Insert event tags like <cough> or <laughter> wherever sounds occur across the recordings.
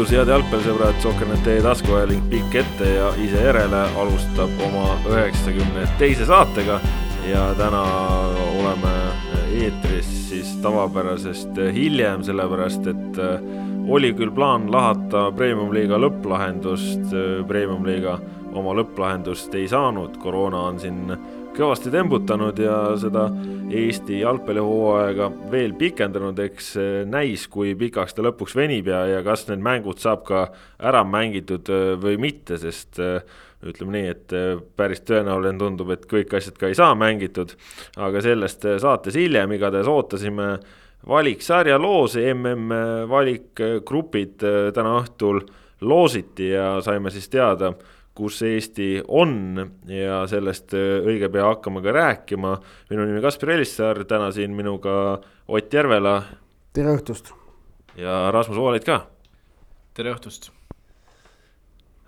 õhtus, head jalgpallisõbrad, Sokker.ee taskuajaling pikk ette ja ise järele alustab oma üheksakümne teise saatega. Ja täna oleme eetris siis tavapärasest hiljem, sellepärast et äh, oli küll plaan lahata Premium-liiga lõpplahendust, äh, Premium-liiga oma lõpplahendust ei saanud, koroona on siin kõvasti tembutanud ja seda Eesti jalgpallihooaega veel pikendanud, eks näis, kui pikaks ta lõpuks venib ja, ja kas need mängud saab ka ära mängitud äh, või mitte, sest äh, ütleme nii, et päris tõenäoline tundub, et kõik asjad ka ei saa mängitud. aga sellest saates hiljem, igatahes ootasime valiksarja loosi, mm valikgrupid täna õhtul loositi ja saime siis teada kus Eesti on ja sellest äh, õige pea hakkame ka rääkima. minu nimi Kaspar Elissaar, täna siin minuga Ott Järvela. tere õhtust. ja Rasmus Voolaid ka. tere õhtust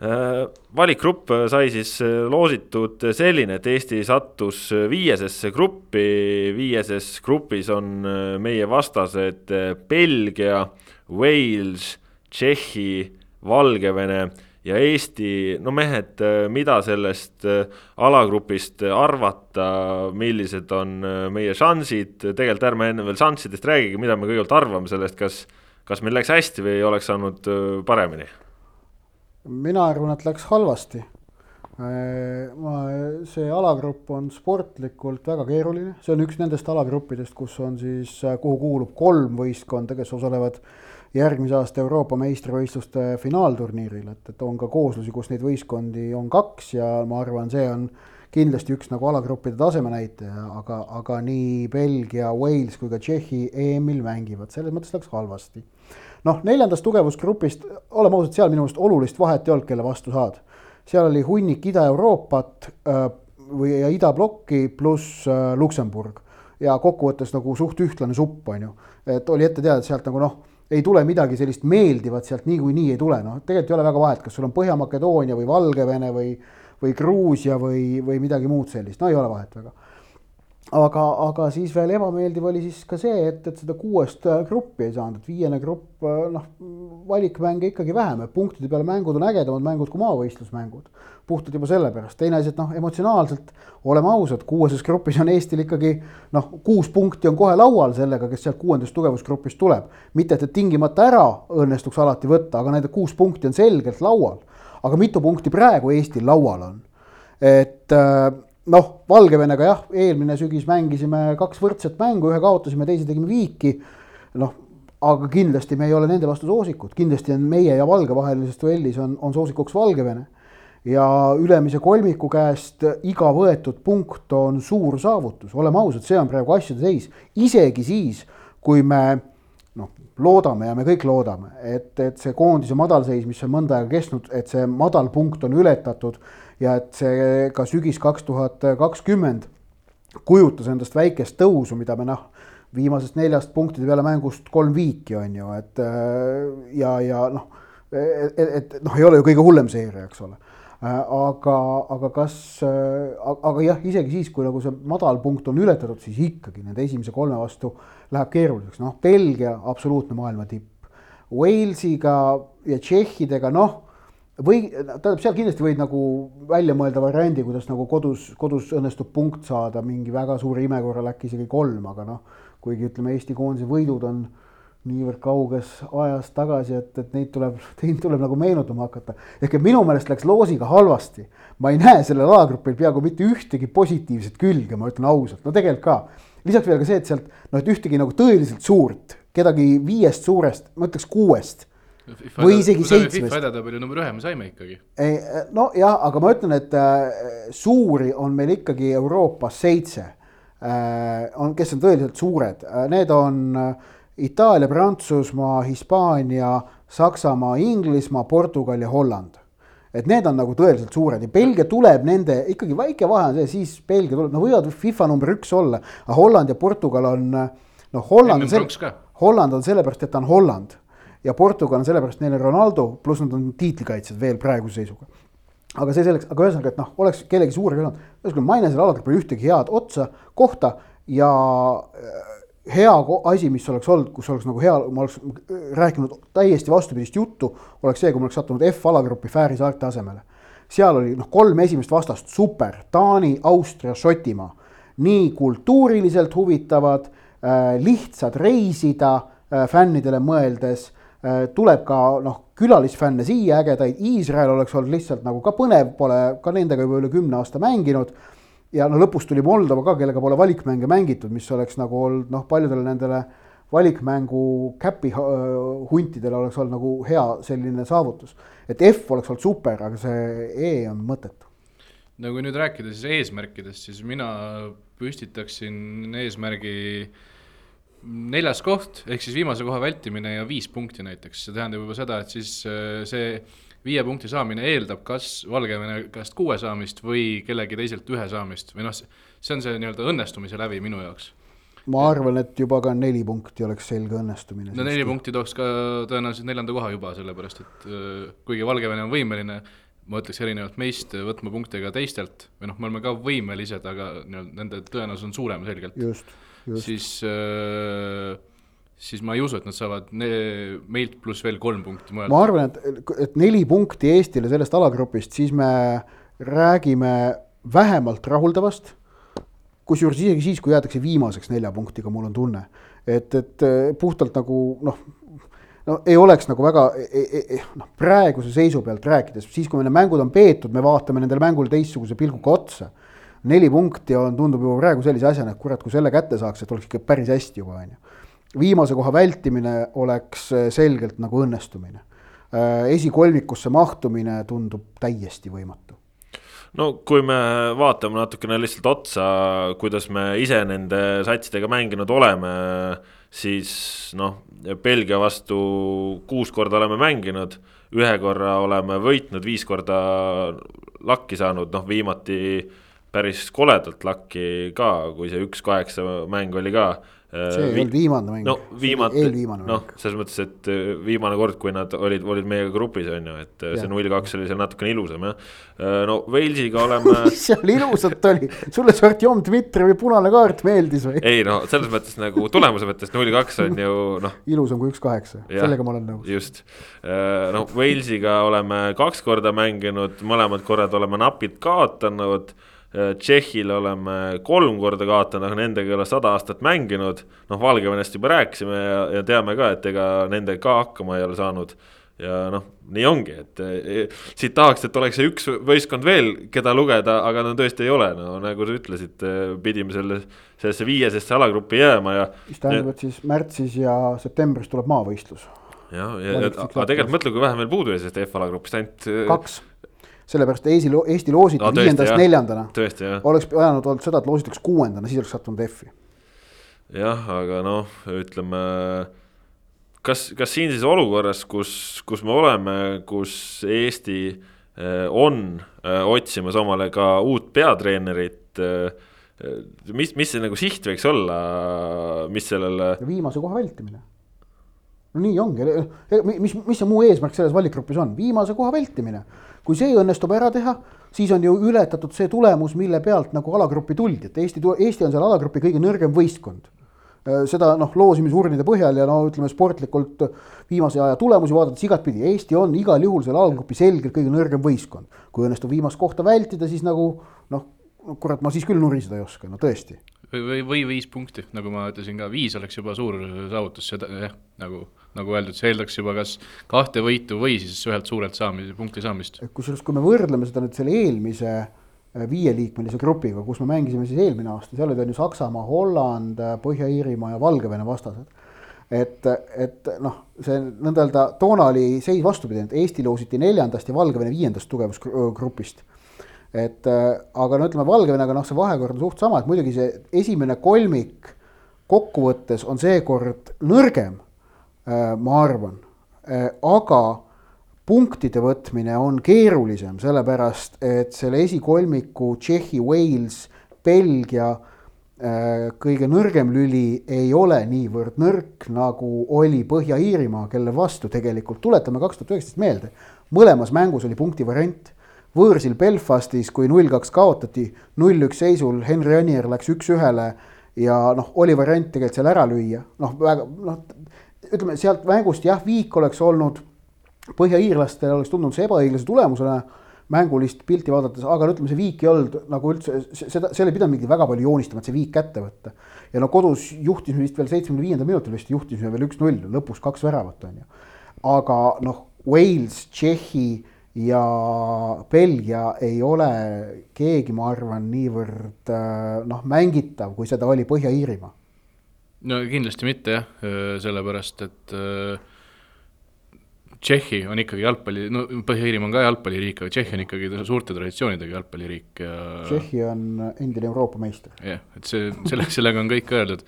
äh, valikgrupp sai siis äh, loositud selline, et Eesti sattus viiesesse gruppi, viieses grupis on meie vastased Belgia, Wales, Tšehhi, Valgevene ja Eesti, no mehed, mida sellest äh, alagrupist arvata, millised on äh, meie šansid, tegelikult ärme enne veel šanssidest räägigi, mida me kõigepealt arvame sellest, kas, kas meil läks hästi või oleks saanud äh, paremini? mina arvan, et läks halvasti. ma, see alagrupp on sportlikult väga keeruline, see on üks nendest alagruppidest, kus on siis, kuhu kuulub kolm võistkonda, kes osalevad järgmise aasta Euroopa meistrivõistluste finaalturniiril, et, et on ka kooslusi, kus neid võistkondi on kaks ja ma arvan, see on kindlasti üks nagu alagruppide taseme näitaja, aga, aga nii Belgia, Wales kui ka Tšehhi EM-il mängivad, selles mõttes läks halvasti. noh, neljandast tugevusgrupist, oleme ausad, seal minu meelest olulist vahet ei olnud, kelle vastu saad. seal oli hunnik Ida-Euroopat äh, või, ja idablokki pluss äh, Luksemburg ja kokkuvõttes nagu suht ühtlane supp, on ju. et oli ette teada, et sealt nagu noh ei tule midagi sellist meeldivat sealt niikuinii ei tule, noh, tegelikult ei ole väga vahet, kas sul on Põhja-Makedoonia või Valgevene või, või Gruusia või, või midagi muud sellist, no ei ole vahet väga aga, aga siis veel ebameeldiv oli siis ka see, et, et seda kuuest äh, gruppi ei saanud, et viiene grupp, äh, noh, valikmänge ikkagi vähem, et punktide peale mängud on ägedamad mängud kui maavõistlusmängud. puhtalt juba sellepärast, teine asi, et noh, emotsionaalselt oleme ausad, kuueses grupis on Eestil ikkagi noh, kuus punkti on kohe laual sellega, kes sealt kuuendast tugevusgrupist tuleb. mitte, et, tingimata ära õnnestuks alati võtta, aga need kuus punkti on selgelt laual. aga mitu punkti praegu Eestil laual on? et äh, noh, Valgevenega jah, eelmine sügis mängisime kaks võrdset mängu, ühe kaotasime, teise tegime viiki. noh, aga kindlasti me ei ole nende vastu soosikud, kindlasti on meie ja Valge vahelises duellis on, on soosikuks Valgevene. ja ülemise kolmiku käest iga võetud punkt on suur saavutus, oleme ausad, see on praegu asjade seis, isegi siis, kui me noh, loodame ja me kõik loodame, et, et see koondise madalseis, mis on mõnda aega kestnud, et see madalpunkt on ületatud ja et see ka sügis kaks tuhat kakskümmend kujutas endast väikest tõusu, mida me noh, viimasest neljast punktide peale mängust kolm viiki on ju, et ja, ja noh, et, et noh, ei ole ju kõige hullem seeria, eks ole aga, aga kas, aga jah, isegi siis, kui nagu see madalpunkt on ületatud, siis ikkagi nende esimese kolme vastu läheb keeruliseks, noh, Belgia absoluutne maailma tipp. Walesiga ja Tšehhidega, noh või tähendab, seal kindlasti võid nagu välja mõelda variandi, kuidas nagu kodus, kodus õnnestub punkt saada mingi väga suure ime korral äkki isegi kolm, aga noh, kuigi ütleme, Eesti koondise võidud on niivõrd kauges ajas tagasi, et, et neid tuleb, <laughs> neid tuleb nagu meenutama hakata. ehk et minu meelest läks loosiga halvasti. ma ei näe sellel alagrupil peaaegu mitte ühtegi positiivset külge, ma ütlen ausalt, no tegelikult ka. lisaks veel ka see, et sealt noh, et ühtegi nagu tõeliselt suurt, kedagi viiest suurest, ma ütleks kuuest või isegi seitsmest. FIFA edetabeli number ühe me saime ikkagi. nojah, aga ma ütlen, et äh, suuri on meil ikkagi Euroopas seitse äh,. on, kes on tõeliselt suured need on Itaalia, Prantsusmaa, Hispaania, Saksamaa, Inglismaa, Portugal ja Holland et need on nagu tõeliselt suured ja Belgia tuleb nende, ikkagi väike vahe on see, siis Belgia tuleb, no võivad FIFA number üks olla, aga Holland ja Portugal on noh, Holland Holland on sellepärast, et ta on Holland ja Portugal on sellepärast neil on Ronaldo, pluss nad on tiitlikaitsjad veel praeguse seisuga. aga see selleks, aga ühesõnaga, et noh, oleks kellegi suur olnud, ühesõnaga ma ei näe selle alagrupil ühtegi head otsa, kohta ja, hea ko- asi, mis oleks olnud, kus oleks nagu hea, ma oleks rääkinud täiesti vastupidist juttu, oleks see, kui ma oleks sattunud F-alagrupi Fääri saarte asemele. seal oli noh, kolm esimest vastast super, Taani, Austria, Šotimaa. nii kultuuriliselt huvitavad äh,, lihtsad reisida äh, fännidele mõeldes äh,, tuleb ka noh, külalisfänne siia ägedaid, Iisrael oleks olnud lihtsalt nagu ka põnev, pole ka nendega juba üle kümne aasta mänginud ja no lõpus tuli Moldova ka, kellega pole valikmänge mängitud, mis oleks nagu olnud noh, paljudele nendele valikmängu käpi huntidele oleks olnud nagu hea selline saavutus. et F oleks olnud super, aga see E on mõttetu. no kui nüüd rääkida siis eesmärkidest, siis mina püstitaksin eesmärgi neljas koht, ehk siis viimase koha vältimine ja viis punkti näiteks, see tähendab juba seda, et siis äh, see viie punkti saamine eeldab kas Valgevene käest kuue saamist või kellegi teiselt ühe saamist või noh, see on see nii-öelda õnnestumise lävi minu jaoks. ma arvan, et juba ka neli punkti oleks selge õnnestumine. no neli punkti tooks ka tõenäoliselt neljanda koha juba, sellepärast et äh, kuigi Valgevene on võimeline, ma ütleks erinevalt meist, võtma punkte ka teistelt või noh, me oleme ka võimelised, aga nii-öelda nende tõenäosus on suurem selgelt. just, just. Siis äh, siis ma ei usu, et nad saavad ne-, meilt pluss veel kolm punkti mujalt. ma arvan, et, et neli punkti Eestile sellest alagrupist, siis me räägime vähemalt rahuldavast. kusjuures isegi siis, kui jäädakse viimaseks nelja punktiga, mul on tunne, et, et puhtalt nagu noh, no ei oleks nagu väga noh, praeguse seisu pealt rääkides, siis kui need mängud on peetud, me vaatame nendele mängule teistsuguse pilguga otsa. Neli punkti on, tundub juba praegu sellise asjana, et kurat, kui selle kätte saaks, et oleks ikka päris hästi juba, on ju viimase koha vältimine oleks selgelt nagu õnnestumine. esikolmikusse mahtumine tundub täiesti võimatu. no kui me vaatame natukene lihtsalt otsa, kuidas me ise nende satsidega mänginud oleme, siis noh, Belgia vastu kuus korda oleme mänginud, ühe korra oleme võitnud, viis korda lakki saanud, noh viimati päris koledalt lakki ka, kui see üks kaheksa mäng oli ka see ei olnud viimane mäng. no viimati, noh, selles mõttes, et äh, viimane kord, kui nad olid, olid meiega grupis, on ju, et äh, ja. see null kaks oli seal natukene ilusam jah. Äh, no Walesiga oleme <laughs> mis seal ilusat oli, sulle see Artjom Dmitrijevi punane kaart meeldis või? ei no selles mõttes nagu tulemuse mõttes null kaks on ju noh. ilusam kui üks kaheksa, sellega ma olen nõus. just, noh Walesiga oleme kaks korda mänginud, mõlemad korrad oleme napilt kaotanud Äh, Tšehhile oleme kolm korda kaotanud, aga nendega ei ole sada aastat mänginud. noh, Valgevenest juba rääkisime ja, ja teame ka, et ega nendega ka hakkama ei ole saanud. ja noh, nii ongi, et e, siit tahaks, et oleks see üks võistkond veel, keda lugeda, aga no tõesti ei ole, no nagu sa ütlesid, pidime selle, sellesse viiesesse alagruppi jääma ja. mis tähendab, et siis märtsis ja septembris tuleb maavõistlus. jah, ja, ja, aga tegelikult mõtle, kui vähe meil puudu jäi sellest F-alagrupist, ainult. kaks sellepärast Eesti, Eesti loositi no, viiendast neljandana. oleks pidanud olnud seda, et loositaks kuuendana, siis oleks sattunud F-i. jah, aga noh, ütleme kas, kas siin siis olukorras, kus, kus me oleme, kus Eesti eh, on eh, otsimas omale ka uut peatreenerit eh,. mis, mis see nagu siht võiks olla, mis sellele. viimase koha vältimine. no nii ongi, mis, mis see muu eesmärk selles valikgrupis on, viimase koha vältimine kui see õnnestub ära teha, siis on ju ületatud see tulemus, mille pealt nagu alagruppi tuldi, et Eesti, Eesti on seal alagrupi kõige nõrgem võistkond. Äh, seda noh, loosimisurnide põhjal ja no ütleme sportlikult viimase aja tulemusi vaadates igatpidi, Eesti on igal juhul seal alagrupi selgelt kõige nõrgem võistkond. kui õnnestub viimast kohta vältida, siis nagu noh, kurat, ma siis küll nuriseda ei oska, no tõesti. või, või, või viis punkti, nagu ma ütlesin ka, viis oleks juba suur saavutus, seda jah, nagu nagu öeldud, see eeldaks juba kas kahte võitu või siis ühelt suurelt saamist, punkti saamist. kusjuures, kui me võrdleme seda nüüd selle eelmise äh, viieliikmelise grupiga, kus me mängisime siis eelmine aasta, seal olid on ju Saksamaa, Holland, äh, Põhja-Iirimaa ja Valgevene vastased. et, et noh, see nõnda öelda toona oli seis vastupidi, et Eesti loositi neljandast ja Valgevene viiendast tugevusgrupist et äh, aga no ütleme, Valgevenega noh, see vahekord on suht sama, et muidugi see esimene kolmik kokkuvõttes on seekord nõrgem ma arvan, äh, aga punktide võtmine on keerulisem, sellepärast et selle esikolmiku Tšehhi, Wales, Belgia äh, kõige nõrgem lüli ei ole niivõrd nõrk, nagu oli Põhja-Iirimaa, kelle vastu tegelikult, tuletame kaks tuhat üheksateist meelde, mõlemas mängus oli punkti variant. võõrsil Belfastis, kui null kaks kaotati, null üks seisul Henry Anier läks üks-ühele ja noh, oli variant tegelikult seal ära lüüa, noh, väga noh, ütleme sealt mängust jah, viik oleks olnud, põhja-iirlastel oleks tundunud see ebaõiglase tulemusena mängulist pilti vaadates, aga no ütleme, see viik ei olnud nagu üldse, seda, seal ei pidanud mingit väga palju joonistama, et see viik kätte võtta. ja no kodus juhtisime vist veel seitsmekümne viiendal minutil vist juhtisime veel üks-null, lõpus kaks väravat on ju. aga noh, Wales, Tšehhi ja Belgia ei ole keegi, ma arvan, niivõrd noh, mängitav, kui seda oli Põhja-Iirimaa. No kindlasti mitte jah, sellepärast et Tšehhi on ikkagi jalgpalli, no Põhja-Iirimaa on ka jalgpalliriik, aga Tšehhi on ikkagi suurte traditsioonidega jalgpalliriik ja. Tšehhi on endine Euroopa meister. jah, et see, sellega, sellega on kõik öeldud.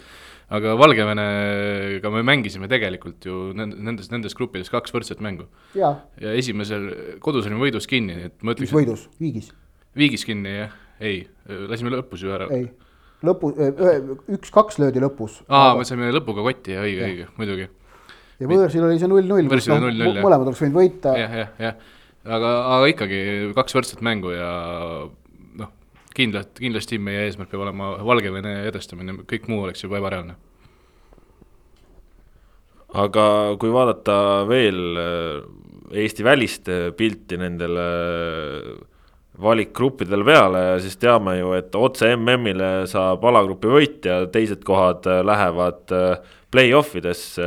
aga Valgevenega me mängisime tegelikult ju nendes, nendes gruppides kaks võrdset mängu. ja esimesel, kodus olime võidus kinni, et ma ütleks. mis võidus, viigis? viigis kinni jah, ei, lasime lõpus ju ära. ei, lõpu, üks-kaks löödi lõpus. aa aga..., me saime lõpuga kotti, õige, õige, muidugi ja võõrsil oli see null-null, kus noh, mõlemad oleks võinud võita. jah, jah, jah, aga, aga ikkagi kaks võrdset mängu ja noh, kindlalt, kindlasti meie eesmärk peab olema Valgevene edestamine, kõik muu oleks juba ebareaalne. aga kui vaadata veel äh, Eesti välist äh, pilti nendele äh, valikgruppidel peale, siis teame ju, et otse MM-ile saab alagrupi võitja, teised kohad lähevad play-off idesse,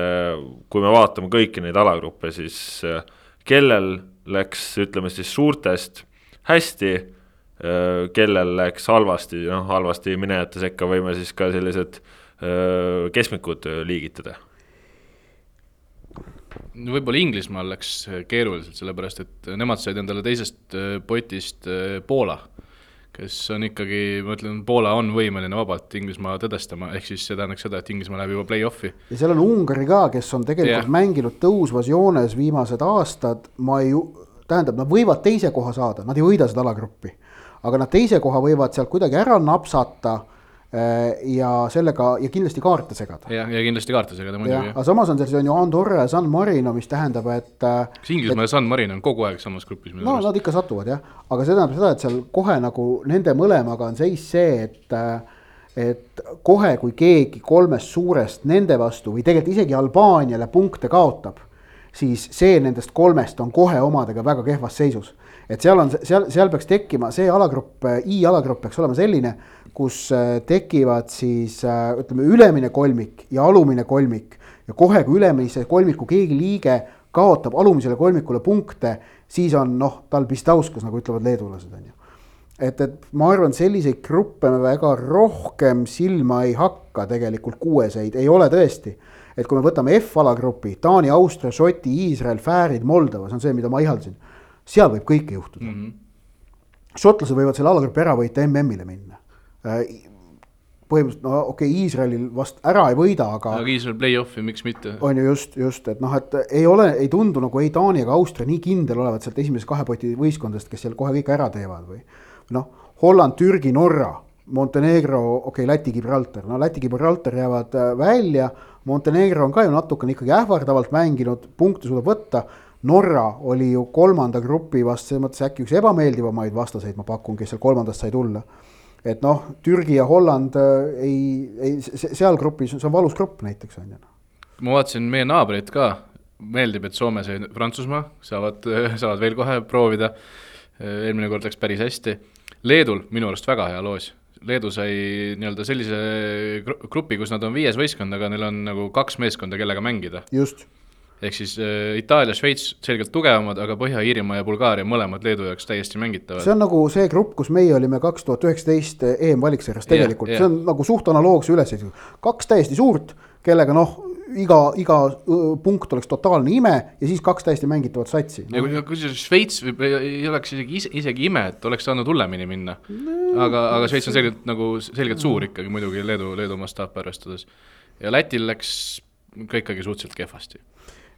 kui me vaatame kõiki neid alagruppe, siis äh, kellel läks, ütleme siis suurtest hästi, äh, kellel läks halvasti, noh halvasti minejate sekka võime siis ka sellised äh, keskmikud liigitada võib-olla Inglismaal läks keeruliselt, sellepärast et nemad said endale teisest potist Poola kes on ikkagi, ma ütlen, Poola on võimeline vabalt Inglismaad edestama, ehk siis see tähendaks seda, et Inglismaa läheb juba play-off'i. ja seal on Ungari ka, kes on tegelikult yeah. mänginud tõusvas joones viimased aastad, ma ei, tähendab, nad võivad teise koha saada, nad ei võida seda alagruppi. aga nad teise koha võivad sealt kuidagi ära napsata Äh, ja sellega ja kindlasti kaarte segada. ja, ja kindlasti kaarte segada muidugi. aga samas on seal on ju Andorra ja San Marino, mis tähendab, et. Äh, kas Inglismaa ja San Marino on kogu aeg samas grupis? no nad ikka satuvad jah, aga see tähendab seda, et seal kohe nagu nende mõlemaga on seis see, et äh, et kohe, kui keegi kolmest suurest nende vastu või tegelikult isegi Albaaniale punkte kaotab, siis see nendest kolmest on kohe omadega väga kehvas seisus. et seal on, seal, seal peaks tekkima see alagrupp, I alagrupp peaks olema selline kus äh, tekivad siis äh, ütleme, ülemine kolmik ja alumine kolmik ja kohe, kui ülemise kolmiku keegi liige kaotab alumisele kolmikule punkte, siis on noh, tal pistauskas, nagu ütlevad leedulased, on ju. et, et ma arvan, selliseid gruppe me väga rohkem silma ei hakka tegelikult kuueseid, ei ole tõesti. et kui me võtame F-alagrupi, Taani, Austria, Šoti, Iisrael, Fäärid, Moldova, see on see, mida ma ihaldasin, seal võib kõike juhtuda mm. -hmm. šotlased võivad selle alagrupi ära võita, MM-ile minna põhimõtteliselt no okei okay,, Iisraelil vast ära ei võida, aga. aga Iisrael play-off'i, miks mitte? on ju just, just, et noh, et ei ole, ei tundu nagu ei Taani ega Austria nii kindel olevat sealt esimese kahe poti võistkondadest, kes seal kohe kõik ära teevad või. noh, Holland, Türgi, Norra, Montenegro, okei okay,, Läti, Gibraltar, no Läti, Gibraltar jäävad äh, välja. Montenegro on ka ju natukene ikkagi ähvardavalt mänginud, punkte suudab võtta. Norra oli ju kolmanda grupi vast selles mõttes äkki üks ebameeldivamaid vastaseid, ma pakun, kes seal kolmandast sai tulla et noh, Türgi ja Holland äh, ei, ei seal grupis, see on valus grupp näiteks on ju. ma vaatasin meie naabreid ka, meeldib, et Soomes ja Prantsusmaa saavad, saavad veel kohe proovida. eelmine kord läks päris hästi. Leedul minu arust väga hea loos. Leedu sai nii-öelda sellise grupi, kus nad on viies võistkond, aga neil on nagu kaks meeskonda, kellega mängida. just ehk siis äh, Itaalia, Šveits selgelt tugevamad, aga Põhja-Iirimaa ja Bulgaaria mõlemad Leedu jaoks täiesti mängitavad. see on nagu see grupp, kus meie olime kaks tuhat üheksateist EM-valiksarjas tegelikult yeah,, yeah. see on nagu suht analoogse ülesehitusega. kaks täiesti suurt, kellega noh, iga, iga punkt oleks totaalne ime ja siis kaks täiesti mängitavat satsi no.. ja kusjuures Šveits ei oleks isegi, isegi ime, et oleks saanud hullemini minna no,. aga, aga Šveits on selgelt nagu, selgelt suur ikkagi muidugi Leedu, Leedu mastaapi arvestades. ja Lätil läks ka ikkagi suhteliselt kehvasti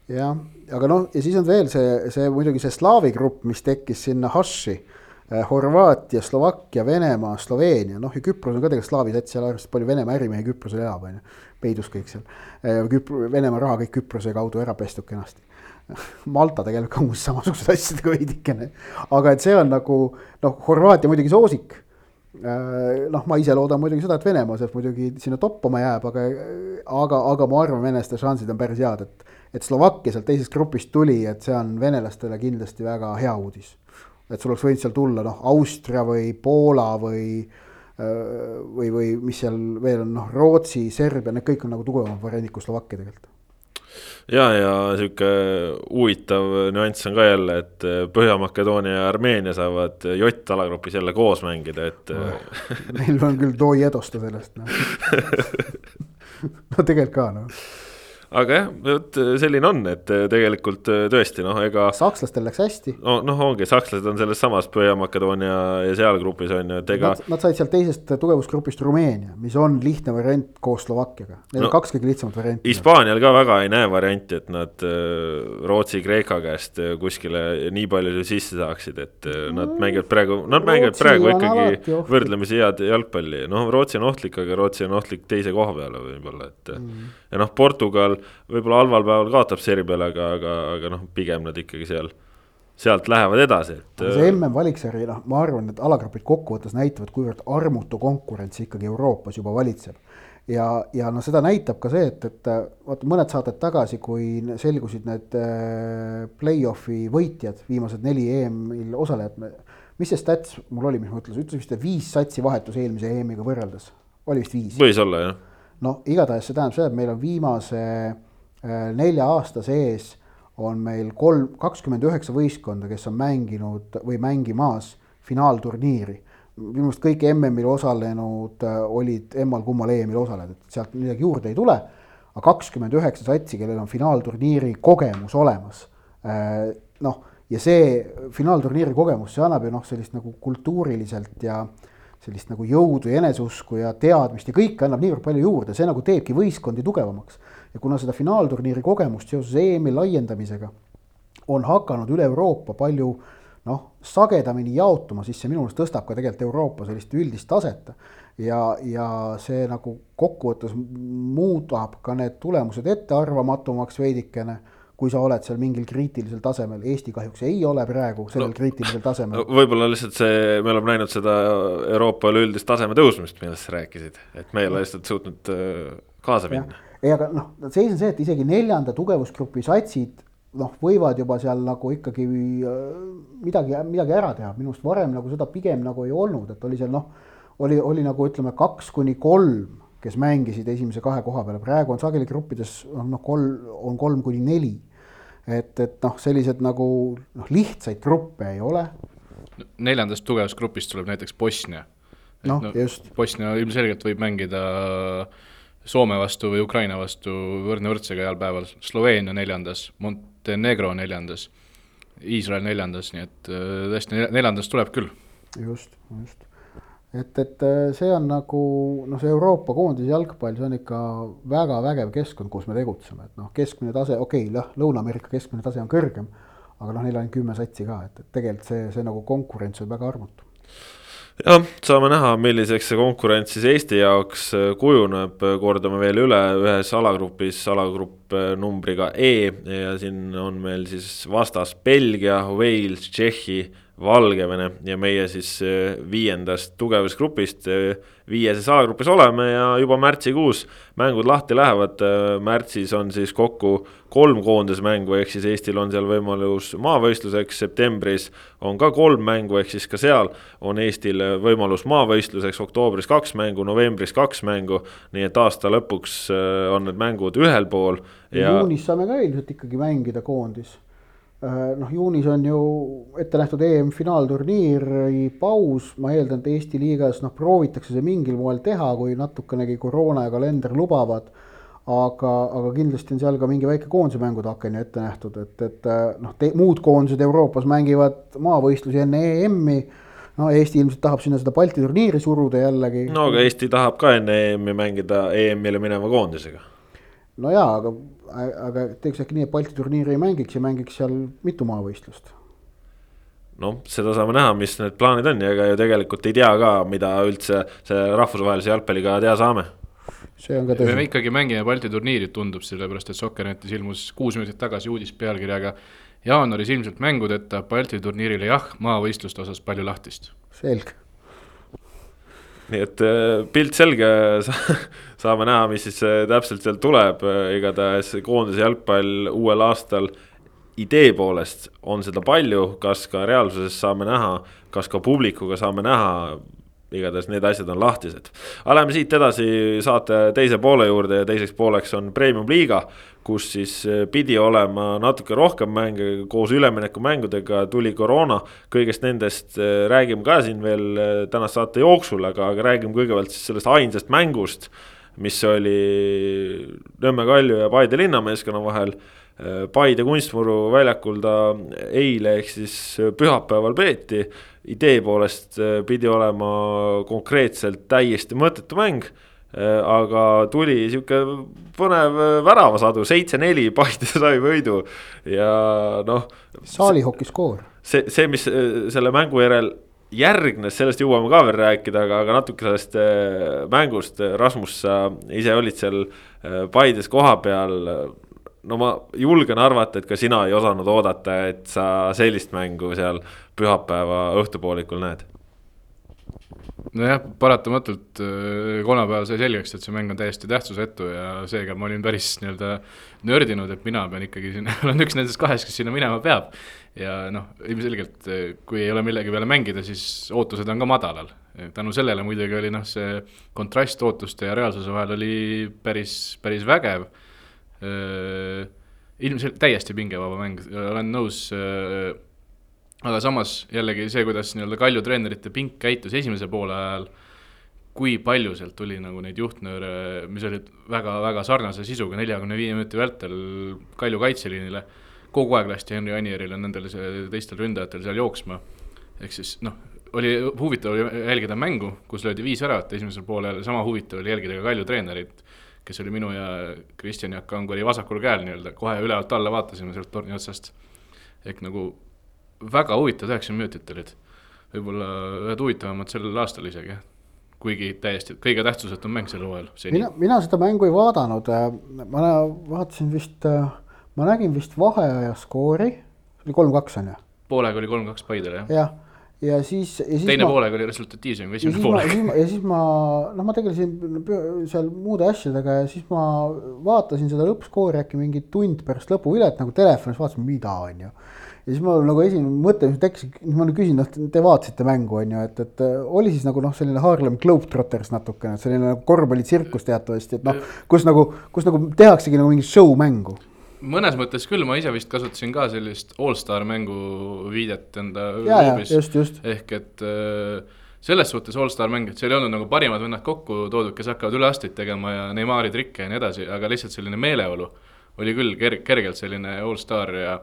jah, aga noh, ja siis on veel see, see muidugi see slaavi grupp, mis tekkis sinna Haši eh,. Horvaatia, Slovakkia, Venemaa, Sloveenia, noh ja Küpros on ka tegelikult slaavi sats, seal arvestades palju Venemaa ärimehi Küprosel elab, on ju. peidus kõik seal eh,. Küpr-, Venemaa raha kõik Küprose kaudu ära pestud kenasti <laughs> Malta tegeleb ka umbes samasuguste asjadega <laughs> veidikene, aga et see on nagu noh, Horvaatia muidugi soosik noh, ma ise loodan muidugi seda, et Venemaa sealt muidugi sinna toppama jääb, aga, aga, aga ma arvan, venelaste šansid on päris head, et, et Slovakkia sealt teisest grupist tuli, et see on venelastele kindlasti väga hea uudis. et sul oleks võinud seal tulla noh, Austria või Poola või või, või mis seal veel on, noh, Rootsi, Serbia, need kõik on nagu tugevamad variandid kui Slovakkia tegelikult ja, ja sihuke huvitav nüanss on ka jälle, et Põhja-Makedoonia ja Armeenia saavad J-alagrupis jälle koos mängida, et oh,. Neil on küll doi edosta sellest, noh <laughs> no tegelikult ka, noh aga jah, vot selline on, et tegelikult tõesti noh, ega. sakslastel läks hästi. no noh, ongi, sakslased on selles samas Põhja-Makedoonia ja seal grupis on ju, et ega. Nad said sealt teisest tugevusgrupist Rumeenia, mis on lihtne variant koos Slovakkiaga, neil no, on kaks kõige lihtsamat varianti. Hispaanial ka väga ei näe varianti, et nad äh, Rootsi-Kreeka käest äh, kuskile nii palju sisse saaksid, et äh, nad mm. mängivad praegu, nad mängivad praegu ikkagi võrdlemisi head jalgpalli, noh, Rootsi on ohtlik, aga Rootsi on ohtlik teise koha peale võib-olla, et mm. Ja noh, Portugal võib-olla halval päeval kaotab Serbiale, aga, aga, aga noh, pigem nad ikkagi seal, sealt lähevad edasi, et. see MM valiksarja, noh, ma arvan, et alagrupid kokkuvõttes näitavad, kuivõrd armutu konkurents ikkagi Euroopas juba valitseb. ja, ja noh, seda näitab ka see, et, et vaata mõned saated tagasi, kui selgusid need äh, play-off'i võitjad, viimased neli EM-il osalejat, mis see stats mul oli, mis ma ütlesin, ütlesin vist, viis satsi vahetus eelmise EM-iga võrreldes, oli vist viis? võis olla, jah. No igatahes see tähendab seda, et meil on viimase Äh, nelja aasta sees on meil kolm, kakskümmend üheksa võistkonda, kes on mänginud või mängimas finaalturniiri. minu meelest kõik MM-il osalenud äh, olid emmal-kummal EM-il osalejad, et sealt midagi juurde ei tule. aga kakskümmend üheksa satsi, kellel on finaalturniiri kogemus olemas. Äh, noh, ja see finaalturniiri kogemus, see annab ju noh, sellist nagu kultuuriliselt ja sellist nagu jõudu ja eneseusku ja teadmist ja kõike annab niivõrd palju juurde, see nagu teebki võistkondi tugevamaks. Ja kuna seda finaalturniiri kogemust seoses EM-i laiendamisega on hakanud üle Euroopa palju noh, sagedamini jaotuma, siis see minu meelest tõstab ka tegelikult Euroopa sellist üldist taset. ja, ja see nagu kokkuvõttes muudab ka need tulemused ettearvamatumaks veidikene kui sa oled seal mingil kriitilisel tasemel, Eesti kahjuks ei ole praegu sellel no, kriitilisel tasemel. võib-olla lihtsalt see, me oleme näinud seda Euroopa üleüldist taseme tõusmist, millest sa rääkisid, et me ei ole lihtsalt suutnud äh, kaasa minna. Ei, aga noh, seis on see, et isegi neljanda tugevusgrupi satsid noh, võivad juba seal nagu ikkagi äh, midagi, midagi ära teha, minu arust varem nagu seda pigem nagu ei olnud, et oli seal noh, oli, oli nagu ütleme, kaks kuni kolm, kes mängisid esimese kahe koha peale, praegu on sageli gruppides noh, kolm, on kolm kuni neli. Et, et noh, sellised nagu noh, lihtsaid gruppe ei ole. neljandast tugevusgrupist tuleb näiteks Bosnia. noh no, just. Bosnia ilmselgelt võib mängida Soome vastu või Ukraina vastu võrdne võrdsega heal päeval, Sloveenia neljandas, Montenegro neljandas, Iisrael neljandas, nii et äh, tõesti neljandast tuleb küll. just, just. Et, et äh, see on nagu noh, see Euroopa koondise jalgpall, see on ikka väga vägev keskkond, kus me tegutseme, et noh, keskmine tase, okei okay,, jah, Lõuna-Ameerika keskmine tase on kõrgem, aga noh, neil on kümme satsi ka, et, et tegelikult see, see nagu konkurents on väga armutu jah, saame näha, milliseks see konkurents siis Eesti jaoks äh, kujuneb, kordame veel üle, ühes alagrupis, alagrupp äh, numbriga E ja siin on meil siis vastas Belgia, Wales, Tšehhi, Valgevene ja meie siis äh, viiendast tugevusgrupist viieses alagrupis oleme ja juba märtsikuus mängud lahti lähevad. märtsis on siis kokku kolm koondismängu, ehk siis Eestil on seal võimalus maavõistluseks, septembris on ka kolm mängu, ehk siis ka seal on Eestil võimalus maavõistluseks, oktoobris kaks mängu, novembris kaks mängu. nii et aasta lõpuks äh, on need mängud ühel pool ja. juunis saame ka ilmselt ikkagi mängida koondis äh, noh, juunis on ju ette nähtud EM-finaalturniiri paus, ma eeldan, et Eesti liigas noh, proovitakse see mingil moel teha, kui natukenegi koroona ja kalender lubavad aga, aga kindlasti on seal ka mingi väike koondise mängude aken ju ette nähtud, et, et noh, muud koondised Euroopas mängivad maavõistlusi enne EM-i. no Eesti ilmselt tahab sinna seda Balti turniiri suruda jällegi. no aga Eesti tahab ka enne EM-i mängida EM-ile mineva koondisega. No jaa, aga, aga teeks äkki nii, et Balti turniiri ei mängiks ja mängiks seal mitu maavõistlust noh, seda saame näha, mis need plaanid on ja ega ju tegelikult ei tea ka, mida üldse selle rahvusvahelise jalgpalliga teha saame see on ka tõsi. me ikkagi mängime Balti turniiri, tundub, sellepärast et Soccernetis ilmus kuus minutit tagasi uudis pealkirjaga jaanuaris ilmselt mängudeta Balti turniirile jah, maavõistluste osas palju lahtist. selge. Nii et äh, pilt selge, <laughs> saame näha, mis siis äh, täpselt sealt tuleb, igatahes koondise jalgpall uuel aastal idee poolest on seda palju, kas ka reaalsuses saame näha, kas ka publikuga saame näha, igatahes need asjad on lahtised. aga lähme siit edasi saate teise poole juurde ja teiseks pooleks on premium-liiga, kus siis eh, pidi olema natuke rohkem mänge koos üleminekumängudega, tuli koroona. kõigest nendest eh, räägime ka siin veel eh, tänase saate jooksul, aga, aga räägime kõigepealt siis sellest ainsast mängust, mis oli Nõmme Kalju ja Paide linnameeskonna vahel Paide kunstmuru väljakul ta eile ehk siis pühapäeval peeti. idee poolest äh, pidi olema konkreetselt täiesti mõttetu mäng. Äh, aga tuli sihuke põnev äh, väravasadu, seitse-neli, Paide <laughs> sai võidu ja noh. saalihoki skoor. see, see, mis selle mängu järel järgnes, sellest jõuame ka veel rääkida, aga, aga natuke sellest mängust, Rasmus, sa ise olid seal Paides kohapeal no ma julgen arvata, et ka sina ei osanud oodata, et sa sellist mängu seal pühapäeva õhtupoolikul näed. nojah, paratamatult äh, kolmapäeval sai selgeks, et see mäng on täiesti tähtsusetu ja seega ma olin päris nii-öelda nördinud, et mina pean ikkagi sinna, <laughs> olen üks nendest kahest, kes sinna minema peab. ja noh, ilmselgelt äh, kui ei ole millegi peale mängida, siis ootused on ka madalal. tänu sellele muidugi oli noh, see kontrast ootuste ja reaalsuse vahel oli päris, päris vägev ilmselt täiesti pingevaba mäng, olen nõus. aga samas jällegi see, kuidas nii-öelda Kalju treenerite pink käitus esimese poole ajal, kui palju sealt tuli nagu neid juhtnööre, mis olid väga-väga sarnase sisuga neljakümne viie minuti vältel Kalju kaitseliinile. kogu aeg lasti Henri Anierile, nendel teistel ründajatel seal jooksma. ehk siis noh, oli huvitav oli jälgida mängu, kus löödi viis väravat esimesel poolel, sama huvitav oli jälgida ka Kalju treenerit kes oli minu ja Kristjan Jaak Kanguri vasakul käel nii-öelda, kohe ülevalt alla vaatasime sealt torni otsast. ehk nagu väga huvitavad üheksakümmend minutit olid, võib-olla ühed huvitavamad sellel aastal isegi, kuigi täiesti kõige tähtsusetum mäng sel hooajal. mina, mina seda mängu ei vaadanud, ma vaatasin vist, ma nägin vist vaheaja skoori, see oli kolm-kaks on ju? poolega oli kolm-kaks Paidele jah. jah ja siis, ja siis. teine ma, poolega oli resultatiivsem kui esimene poolek. ja siis ma, noh, ma tegelesin seal muude asjadega ja siis ma vaatasin seda lõppskoori äkki mingi tund pärast lõpuvilet nagu telefonis, vaatasin, mida on ju. ja siis mul nagu esimene mõte, mis tekkis, ma nüüd küsin, noh, te vaatasite mängu, on ju, et, et oli siis nagu noh, selline Harlem Globetrotters natukene, selline nagu korvpallitsirkus teatavasti, et noh, kus nagu, kus nagu tehaksegi nagu mingit show mängu mõnes mõttes küll, ma ise vist kasutasin ka sellist allstar mängu viidet enda loobis. ehk et äh, selles suhtes allstar mäng, et seal ei olnud nagu parimad vennad kokku toodud, kes hakkavad üleasteid tegema ja Neimari trikke ja nii edasi, aga lihtsalt selline meeleolu oli küll ker-, kergelt selline allstar ja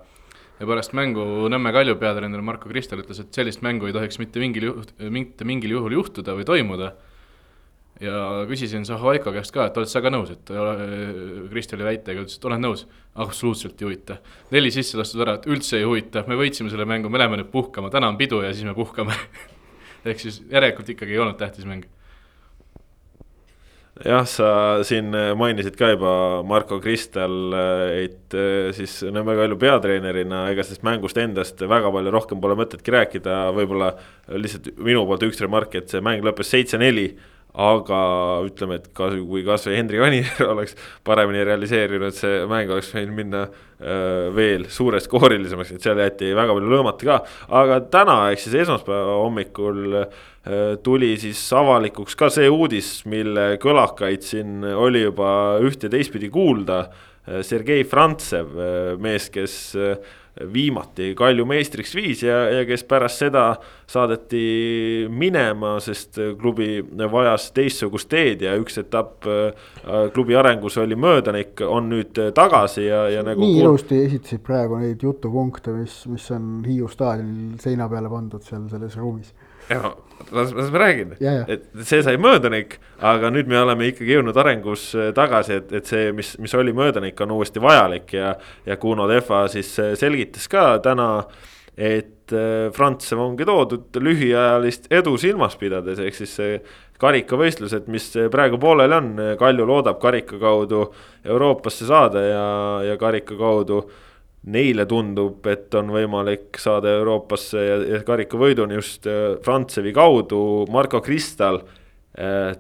ja pärast mängu Nõmme Kalju peatreener Marko Kristel ütles, et sellist mängu ei tohiks mitte mingil juht-, mitte mingil juhul juhtuda või toimuda ja küsisin Zahovaiko käest ka, et oled sa ka nõus, et Kristjani väitega, ütles, et olen nõus. absoluutselt ei huvita. neli sisse lastud ära, et üldse ei huvita, me võitsime selle mängu, me läheme nüüd puhkama, täna on pidu ja siis me puhkame <laughs> ehk siis järelikult ikkagi ei olnud tähtis mäng. jah, sa siin mainisid ka juba Marko Kristel, et siis Nõmme Kalju peatreenerina, ega sellest mängust endast väga palju rohkem pole mõtetki rääkida, võib-olla lihtsalt minu poolt üks remark, et see mäng lõppes seitse-neli aga ütleme, et kas, kui kasvõi Hendrik Anier <laughs> oleks paremini realiseerinud, see mäng oleks võinud minna äh, veel suureskoorilisemaks, et seal jäeti väga palju lõõmata ka. aga täna, ehk siis esmaspäeva hommikul äh, tuli siis avalikuks ka see uudis, mille kõlakaid siin oli juba üht ja teistpidi kuulda äh,. Sergei Frantsev, mees, kes äh, viimati Kalju meistriks viis ja, ja kes pärast seda saadeti minema, sest klubi vajas teistsugust teed ja üks etapp äh, klubi arengus oli möödanik, on nüüd tagasi ja, ja nagu. nii ilusti esitasid praegu neid jutupunkte, mis, mis on Hiiu staadionil seina peale pandud seal selles ruumis las, las ma räägin, et see sai möödanik, aga nüüd me oleme ikkagi jõudnud arengus äh, tagasi, et, et see, mis, mis oli möödanik, on uuesti vajalik ja. ja Kuno Tehva siis äh, selgitas ka täna, et äh, Frantsev ongi toodud lühiajalist edu silmas pidades, ehk siis see karikavõistlused, mis praegu pooleli on, Kalju loodab karika kaudu Euroopasse saada ja, ja karika kaudu neile tundub, et on võimalik saada Euroopasse ja, ja karikavõiduni just äh, Frantsevi kaudu, Marko Kristal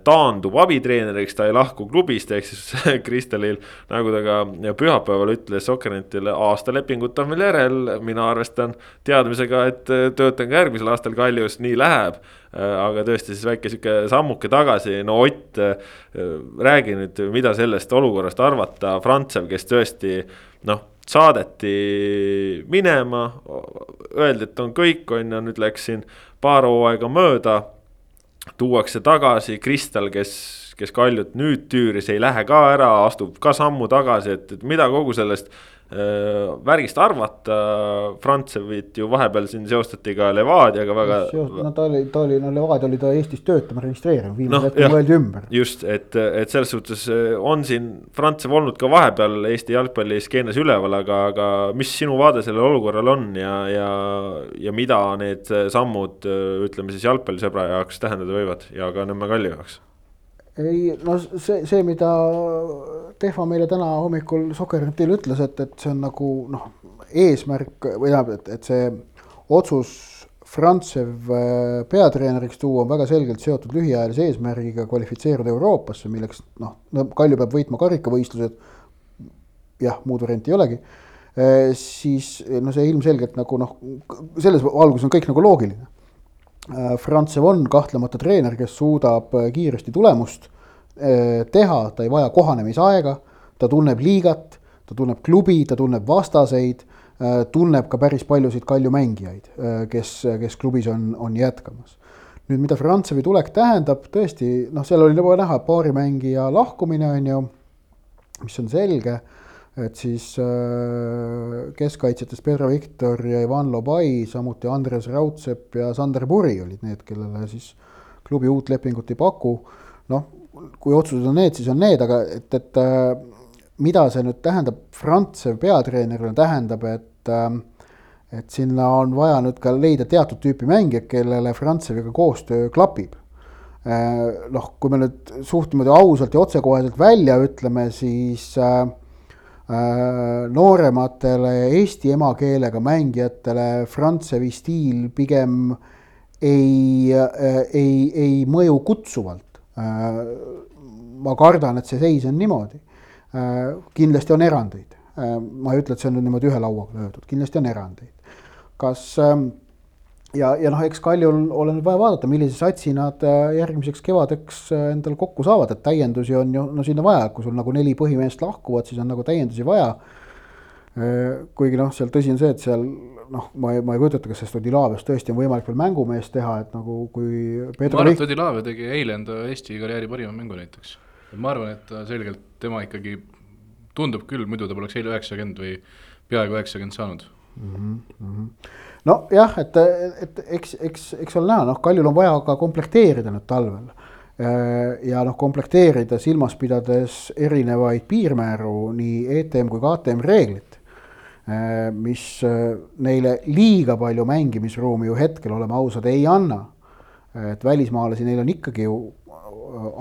taandub abitreeneriks, ta ei lahku klubist, ehk siis <laughs> Kristelil, nagu ta ka pühapäeval ütles Sokkernetile, aastalepingut on veel järel, mina arvestan teadmisega, et töötan ka järgmisel aastal Kaljus, nii läheb. aga tõesti siis väike sihuke sammuke tagasi, no Ott, räägi nüüd, mida sellest olukorrast arvata, Frantsev, kes tõesti noh saadeti minema, öeldi, et on kõik, on ju, nüüd läks siin paar hooaega mööda. tuuakse tagasi Kristal, kes, kes Kaljut nüüd tüüris, ei lähe ka ära, astub ka sammu tagasi, et, et mida kogu sellest värgist arvata, Frantsevit ju vahepeal siin seostati ka Levadiaga väga. no ta oli, ta oli, no Levadia oli ta Eestis töötama registreerinud, viimasel no, hetkel mõeldi ümber. just, et, et selles suhtes äh, on siin Frantsev olnud ka vahepeal Eesti jalgpalliskeenes üleval, aga, aga mis sinu vaade sellel olukorral on ja, ja, ja mida need sammud, ütleme siis jalgpallisõbra jaoks tähendada võivad ja ka Nõmme Kalju jaoks? ei no see, see, mida Tehva meile täna hommikul Soker.net-il ütles, et, et see on nagu noh, eesmärk või tähendab, et, et see otsus Frantsev äh, peatreeneriks tuua on väga selgelt seotud lühiajalise eesmärgiga kvalifitseeruda Euroopasse, milleks noh, Kalju peab võitma karikavõistlused. jah, muud varianti ei olegi. Äh, siis no see ilmselgelt nagu noh, selles valguses on kõik nagu loogiline Äh, Frantsev on kahtlemata treener, kes suudab kiiresti tulemust teha, ta ei vaja kohanemisaega, ta tunneb liigat, ta tunneb klubi, ta tunneb vastaseid, tunneb ka päris paljusid Kalju mängijaid, kes, kes klubis on, on jätkamas. nüüd, mida Frantsevi tulek tähendab, tõesti, noh, seal oli juba näha paari mängija lahkumine, on ju, mis on selge et siis äh, keskkaitsjatest Pedro Victor ja Ivan Lobai, samuti Andres Raudsepp ja Sander Puri olid need, kellele siis klubi uut lepingut ei paku. noh, kui otsused on need, siis on need, aga et, et äh, mida see nüüd tähendab Frantsev peatreenerile, tähendab, et äh, et sinna on vaja nüüd ka leida teatud tüüpi mängijad, kellele Frantseviga koostöö klapib noh, kui me nüüd suht niimoodi ausalt ja otsekoheselt välja ütleme, siis äh, Äh, noorematele eesti emakeelega mängijatele Frantsevi stiil pigem ei, äh, ei, ei mõju kutsuvalt. Äh, ma kardan, et see seis on niimoodi. kindlasti on erandeid, ma ei ütle, et see on nüüd niimoodi ühe lauaga löödud, kindlasti on erandeid. kas ähm, ja, ja noh, eks Kaljul ole nüüd vaja vaadata, millise satsi nad äh, järgmiseks kevadeks äh, endale kokku saavad, et täiendusi on ju no sinna vaja, kui sul nagu neli põhimeest lahkuvad, siis on nagu täiendusi vaja. Äh, kuigi noh, seal tõsi on see, et seal noh, ma ei, ma ei kujuta ette, kas sellest Odilaviast tõesti on võimalik veel mängumeest teha, et nagu kui. ma arvan, et Odilavia tegi eile enda Eesti karjääri parima mängu näiteks. ma arvan, et selgelt tema ikkagi tundub küll, muidu ta poleks eile üheksakümmend või peaaegu üheksakümmend saanud mm. -hmm nojah, et, et eks, eks, eks ole näha, noh, Kaljul on vaja ka komplekteerida nüüd talvel. Äh, ja noh, komplekteerida silmas pidades erinevaid piirmääru, nii ETM kui ka ATM reeglit. Äh, mis äh, neile liiga palju mängimisruumi ju hetkel, oleme ausad, ei anna. et välismaalasi neil on ikkagi ju,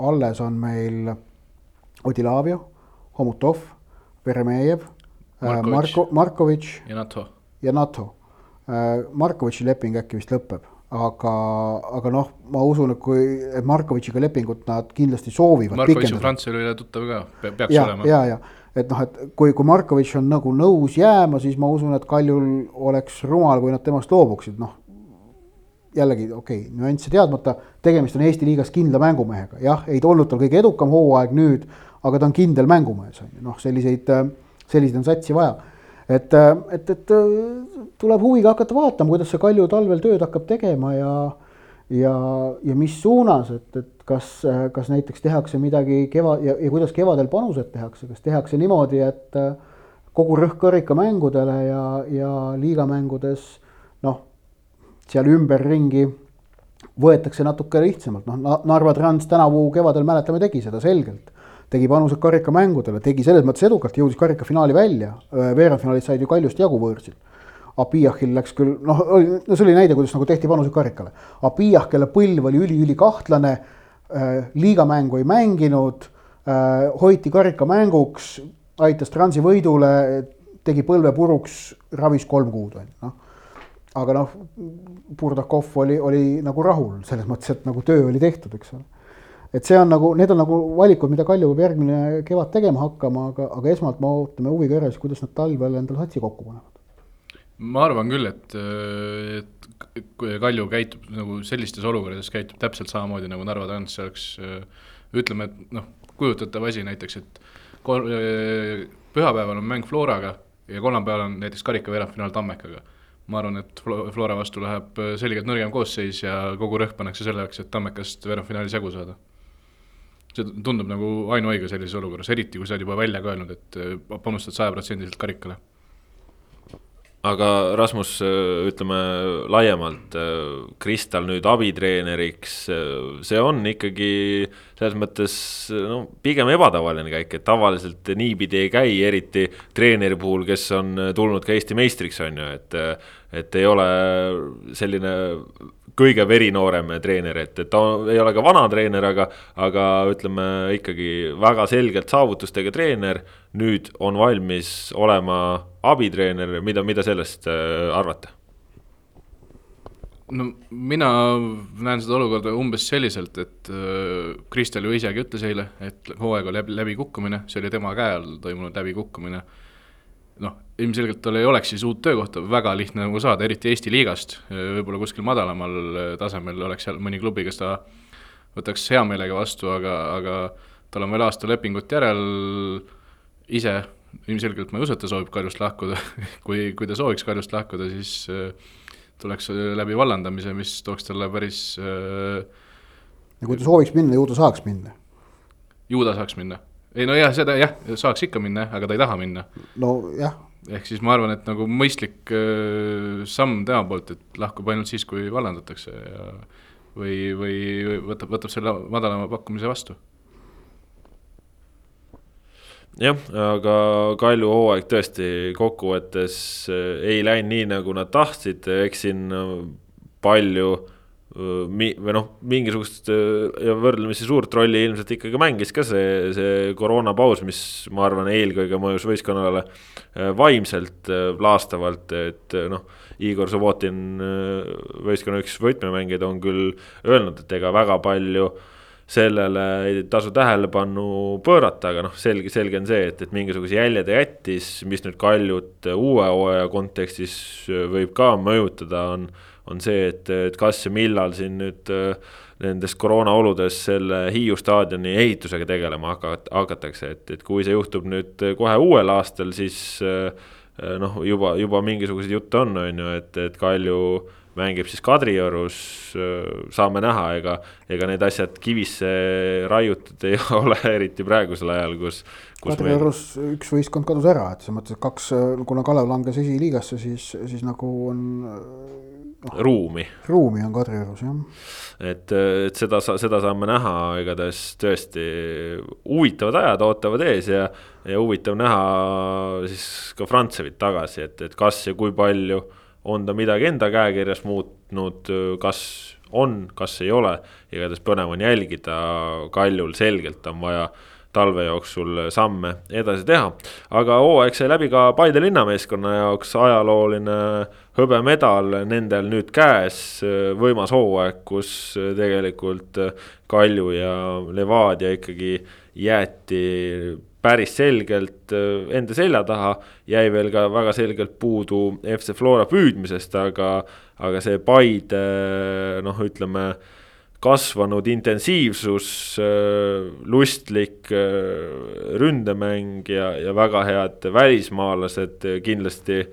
alles on meil Odilavio, Homutov, Veremejev, Marko, Markovitš ja NATO. ja NATO Äh, Markovitši leping äkki vist lõpeb, aga, aga noh, ma usun, et kui, Markovitšiga lepingut nad kindlasti soovivad. Markovitš on Prantsusile tuttav ka, peaks ja, olema. ja, ja, et noh, et kui, kui Markovitš on nagu nõus jääma, siis ma usun, et Kaljul oleks rumal, kui nad temast loobuksid, noh. jällegi okei okay,, nüansse teadmata, tegemist on Eesti liigas kindla mängumehega, jah, ei olnud tal kõige edukam hooaeg nüüd, aga ta on kindel mängumees, on ju, noh, selliseid, selliseid on satsi vaja. Et, et, et tuleb huviga hakata vaatama, kuidas see Kalju talvel tööd hakkab tegema ja ja, ja mis suunas, et, et kas, kas näiteks tehakse midagi keva- ja, ja kuidas kevadel panused tehakse, kas tehakse niimoodi, et kogu rõhk karikamängudele ja, ja liigamängudes noh, seal ümberringi võetakse natuke lihtsamalt, noh Narva Trans tänavu kevadel mäletame, tegi seda selgelt tegi panused karikamängudele, tegi selles mõttes edukalt, jõudis karikafinaali välja, veerandfinaalid said ju Kaljust jagu võõrsil. Abiyahil läks küll, noh, no see oli näide, kuidas nagu tehti panused karikale. Abiyah, kelle põlv oli üli-ülikahtlane äh,, liigamängu ei mänginud äh,, hoiti karikamänguks, aitas Transi võidule, tegi põlve puruks, ravis kolm kuud, on ju, noh. Aga noh, Burdakov oli, oli nagu rahul selles mõttes, et nagu töö oli tehtud, eks ole. Et see on nagu, need on nagu valikud, mida Kalju peab järgmine kevad tegema hakkama, aga, aga esmalt me ootame huviga ära kuidas nad talvel endale satsi kokku panevad. Ma arvan küll, et, et Kalju käitub nagu sellistes olukordades käitub täpselt samamoodi nagu Narva Trans, oleks ütleme, et noh, kujutatav asi näiteks, et kor-, pühapäeval on mäng Floraga ja kolmapäeval on näiteks karika veerandfinaal Tammekaga. ma arvan, et Flora vastu läheb selgelt nõrgem koosseis ja kogu rõhk pannakse selleks, et Tammekast veerandfinaalis jagu saada see tundub nagu ainuõige sellises olukorras, eriti kui sa oled juba välja ka öelnud, et panustad sajaprotsendiliselt karikale aga Rasmus, ütleme laiemalt, Kristal nüüd abitreeneriks, see on ikkagi selles mõttes no pigem ebatavaline käik, et tavaliselt niipidi ei käi, eriti treeneri puhul, kes on tulnud ka Eesti meistriks, on ju, et et ei ole selline kõige verinoorem treener, et, et ta ei ole ka vana treener, aga, aga ütleme ikkagi väga selgelt saavutustega treener. nüüd on valmis olema abitreener, mida, mida sellest äh, arvate? No mina näen seda olukorda umbes selliselt, et äh, Kristel ju isegi ütles eile, et hooaeg on läbi, läbikukkumine, see oli tema käe all toimunud läbikukkumine. noh, ilmselgelt tal ei oleks siis uut töökohta väga lihtne nagu saada, eriti Eesti liigast, võib-olla kuskil madalamal tasemel oleks seal mõni klubi, kes ta võtaks hea meelega vastu, aga, aga tal on veel aasta lepingut järel, ise ilmselgelt ma ei usu, et ta soovib Kaljust lahkuda <laughs> kui, kui ta sooviks Kaljust lahkuda, siis äh, tuleks läbi vallandamise, mis tooks talle päris äh, ja kui ta sooviks minna, ju ta saaks minna? ju ta saaks minna. ei no jah, seda jah, saaks ikka minna, aga ta ei taha minna. nojah. ehk siis ma arvan, et nagu mõistlik äh, samm tema poolt, et lahkub ainult siis, kui vallandatakse ja või, või võtab, võtab selle madalama pakkumise vastu jah, aga Kalju hooaeg tõesti kokkuvõttes äh, ei läinud nii, nagu nad tahtsid, eks siin palju äh, mi-, või noh, mingisugust ja võrdlemisi suurt rolli ilmselt ikkagi mängis ka see, see koroonapaus, mis ma arvan, eelkõige mõjus võistkonnale vaimselt laastavalt, et noh, Igor Subbotin, võistkonna üks võtmemängijaid, on küll öelnud, et ega väga palju äh, sellele ei tasu tähelepanu pöörata, aga noh, selge, selge on see, et, et mingisuguse jälje ta jättis, mis nüüd Kaljut uue hooaja kontekstis võib ka mõjutada, on, on see, et, et kas ja millal siin nüüd nendes koroonaoludes selle Hiiu staadioni ehitusega tegelema hakat-, hakatakse, et, et kui see juhtub nüüd kohe uuel aastal, siis noh, juba, juba mingisuguseid jutte on, on ju, et, et Kalju mängib siis Kadriorus, saame näha, ega, ega need asjad kivisse raiutud ei <laughs> ole, eriti praegusel ajal, kus, kus. Kadriorus meil... üks võistkond kadus ära, et selles mõttes, et kaks, kuna Kalev langes esiliigasse, siis, siis nagu on no,. ruumi. ruumi on Kadriorus, jah. et, et seda, seda saame näha, igatahes tõesti huvitavad ajad ootavad ees ja, ja huvitav näha siis ka Frantsevit tagasi, et, et kas ja kui palju on ta midagi enda käekirjas muutnud, kas on, kas ei ole, igatahes põnev on jälgida, Kaljul selgelt on vaja talve jooksul samme edasi teha. aga hooaeg sai läbi ka Paide linnameeskonna jaoks ajalooline hõbemedal nendel nüüd käes, võimas hooaeg, kus tegelikult Kalju ja Levadia ikkagi jäeti päris selgelt äh, enda selja taha, jäi veel ka väga selgelt puudu FC Flora püüdmisest, aga, aga see Paide noh, ütleme kasvanud intensiivsus, äh, lustlik äh, ründemäng ja, ja väga head välismaalased kindlasti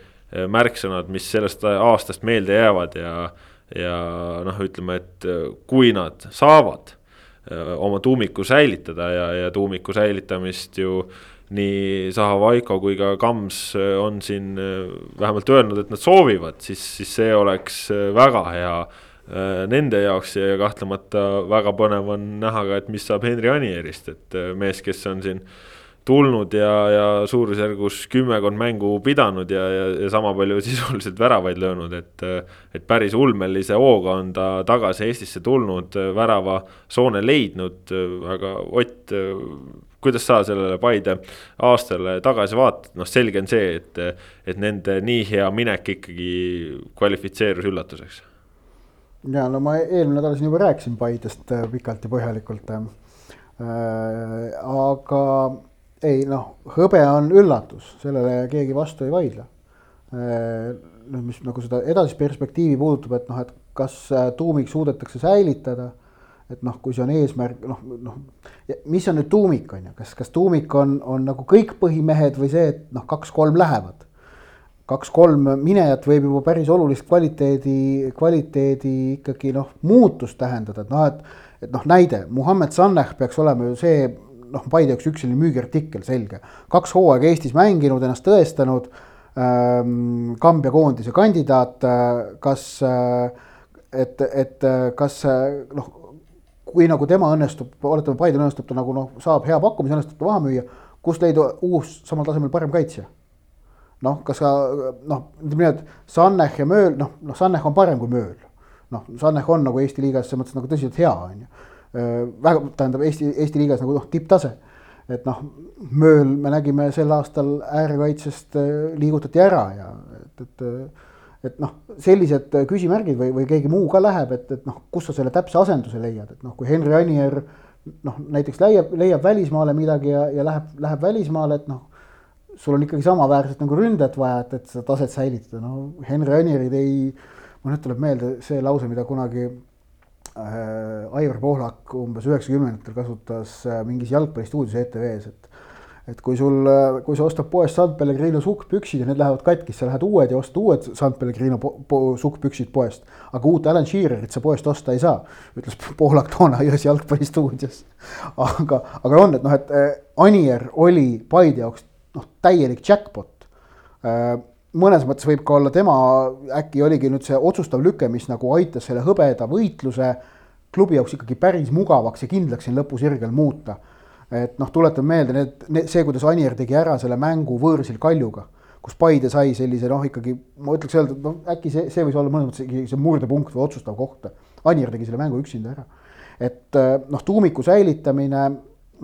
märksõnad, mis sellest aastast meelde jäävad ja, ja noh, ütleme, et kui nad saavad oma tuumiku säilitada ja, ja tuumiku säilitamist ju nii Zaha Vaiko kui ka Kams on siin vähemalt öelnud, et nad soovivad, siis, siis see oleks väga hea nende jaoks ja kahtlemata väga põnev on näha ka, et mis saab Henri Anierist, et mees, kes on siin äh, tulnud ja, ja suurusjärgus kümmekond mängu pidanud ja, ja, ja sama palju <laughs> sisuliselt väravaid löönud, et. et päris ulmelise hooga on ta tagasi Eestisse tulnud, väravasoone leidnud, aga Ott, kuidas sa sellele Paide aastale tagasi vaatad, noh, selge on see, et, et nende nii hea minek ikkagi kvalifitseerus üllatuseks. ja no ma eelmine nädal siin juba rääkisin Paidest pikalt ja põhjalikult aga ei noh, hõbe on üllatus, sellele keegi vastu ei vaidle. noh, mis nagu seda edasist perspektiivi puudutab, et noh, et kas tuumik suudetakse säilitada et noh, kui see on eesmärk, noh, noh, mis on nüüd tuumik, on ju, kas, kas tuumik on, on nagu kõik põhimehed või see, et noh, kaks-kolm lähevad kaks-kolm minejat võib juba päris olulist kvaliteedi, kvaliteedi ikkagi noh, muutust tähendada, et noh, et. et noh, näide, Muhamed Sanneh peaks olema ju see noh, Paide jaoks üks selline müügiartikkel, selge. kaks hooaega Eestis mänginud, ennast tõestanud ähm,. Kambja koondise kandidaat äh,, kas äh,, et, et äh, kas äh, noh, kui nagu tema õnnestub, oletame, Paidel õnnestub ta nagu noh, saab hea pakkumise, õnnestub ta maha müüa, kust leida uus samal tasemel parem kaitsja noh, kas ka noh, ütleme nii, et Sanneh ja Mööl, noh, noh, Sanneh on parem kui Mööl. noh, Sanneh on nagu Eesti liigas selles mõttes nagu tõsiselt hea, on ju. Väga, tähendab Eesti, Eesti liigas nagu noh, tipptase. et noh, Mööl me nägime sel aastal äärekaitsest liigutati ära ja et, et et noh, sellised küsimärgid või, või keegi muu ka läheb, et, et noh, kus sa selle täpse asenduse leiad, et noh, kui Henri Anier noh, näiteks leiab, leiab välismaale midagi ja, ja läheb, läheb välismaale, et noh sul on ikkagi samaväärset nagu ründajat vaja, et, et seda taset säilitada, no Henry Anirid ei, mul nüüd tuleb meelde see lause, mida kunagi äh, Aivar Pohlak umbes üheksakümnendatel kasutas äh, mingis jalgpallistuudios ETV-s, et et kui sul, äh, kui sa ostad poest San Pellegrino sukkpüksid ja need lähevad katki, sa lähed uued ja ostad uued San Pellegrino po po sukkpüksid poest. aga uut Alan Shearerit sa poest osta ei saa, ütles <laughs> Pohlak toona ühes jalgpallistuudios. aga, aga on, et noh, et äh, Anier oli Paide jaoks noh, täielik jackpot. Äh, mõnes mõttes võib ka olla tema, äkki oligi nüüd see otsustav lüke, mis nagu aitas selle hõbeda võitluse klubi jaoks ikkagi päris mugavaks ja kindlaks siin lõpusirgel muuta. et noh, tuletan meelde need, need, see, kuidas Anier tegi ära selle mängu võõrsil Kaljuga, kus Paide sai sellise noh, ikkagi ma ütleks öelda, noh, äkki see, see võis olla mõnes mõttes ikkagi see murdepunkt või otsustav koht. Anier tegi selle mängu üksinda ära. et noh, tuumiku säilitamine,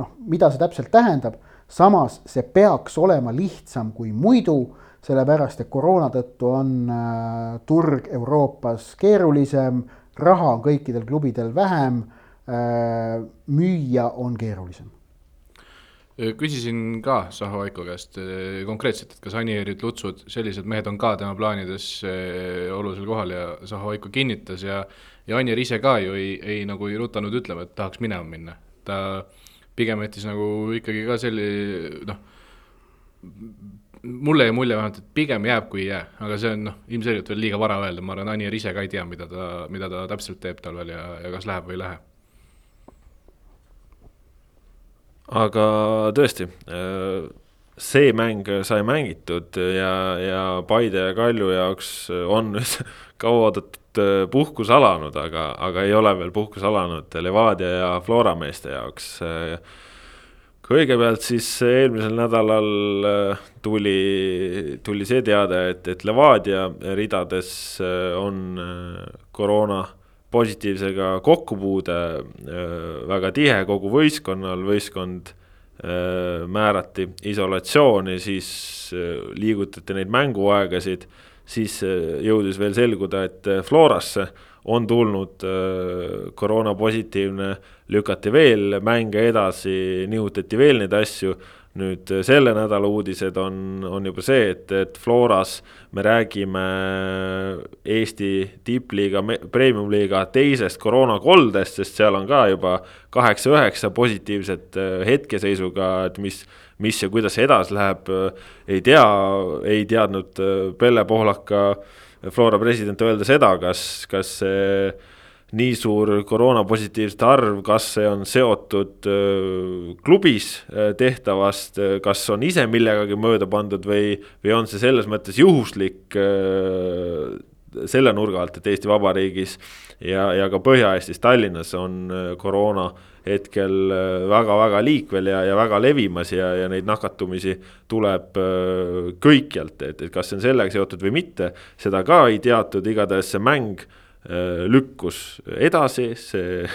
noh, mida see täpselt tähendab samas see peaks olema lihtsam kui muidu, sellepärast et koroona tõttu on äh, turg Euroopas keerulisem, raha on kõikidel klubidel vähem äh,, müüa on keerulisem küsisin ka Zaho Aiko käest äh, konkreetselt, et kas Anierid, Lutsud, sellised mehed on ka tema plaanides äh, olulisel kohal ja Zaho Aiko kinnitas ja ja Anier ise ka ju ei, ei nagu ei rutanud ütlema, et tahaks minema minna. ta pigem jättis nagu ikkagi ka selli-, noh, mulle jäi mulje vähemalt, et pigem jääb, kui ei jää, aga see on noh, ilmselgelt veel liiga vara öelda, ma arvan, Anier ise ka ei tea, mida ta, mida ta täpselt teeb talvel ja, ja kas läheb või ei lähe. aga tõesti, see mäng sai mängitud ja, ja Paide ja Kalju jaoks on nüüd <laughs> kauaoodatud puhkus alanud, aga, aga ei ole veel puhkus alanud Levadia ja Flora meeste jaoks. Kõigepealt siis eelmisel nädalal äh, tuli, tuli see teade, et, et Levadia ridades äh, on koroona positiivsega kokkupuude väga tihe. Kogu võistkonnal, võistkond määrati isolatsiooni, siis liigutati neid mänguaegasid. Siis äh, jõudis veel selguda, et äh, Florasse on tulnud äh, koroonapositiivne, lükati veel mänge edasi, nihutati veel neid asju. nüüd selle nädala uudised on, on juba see, et, et Floras me räägime Eesti tippliiga, premium-liiga teisest koroonakoldest, sest seal on ka juba kaheksa-üheksa positiivset hetkeseisuga, et mis mis ja kuidas edasi läheb, ei tea, ei teadnud Pelle Pohlaka, Flora president öelda seda, kas, kas see nii suur koroonapositiivsete arv, kas see on seotud klubis tehtavast, kas on ise millegagi mööda pandud või, või on see selles mõttes juhuslik selle nurga alt, et Eesti Vabariigis ja, ja ka Põhja-Eestis, Tallinnas on koroona hetkel väga-väga liikvel ja, ja väga levimas ja, ja neid nakatumisi tuleb kõikjalt, et, et kas see on sellega seotud või mitte, seda ka ei teatud, igatahes see mäng lükkus edasi, see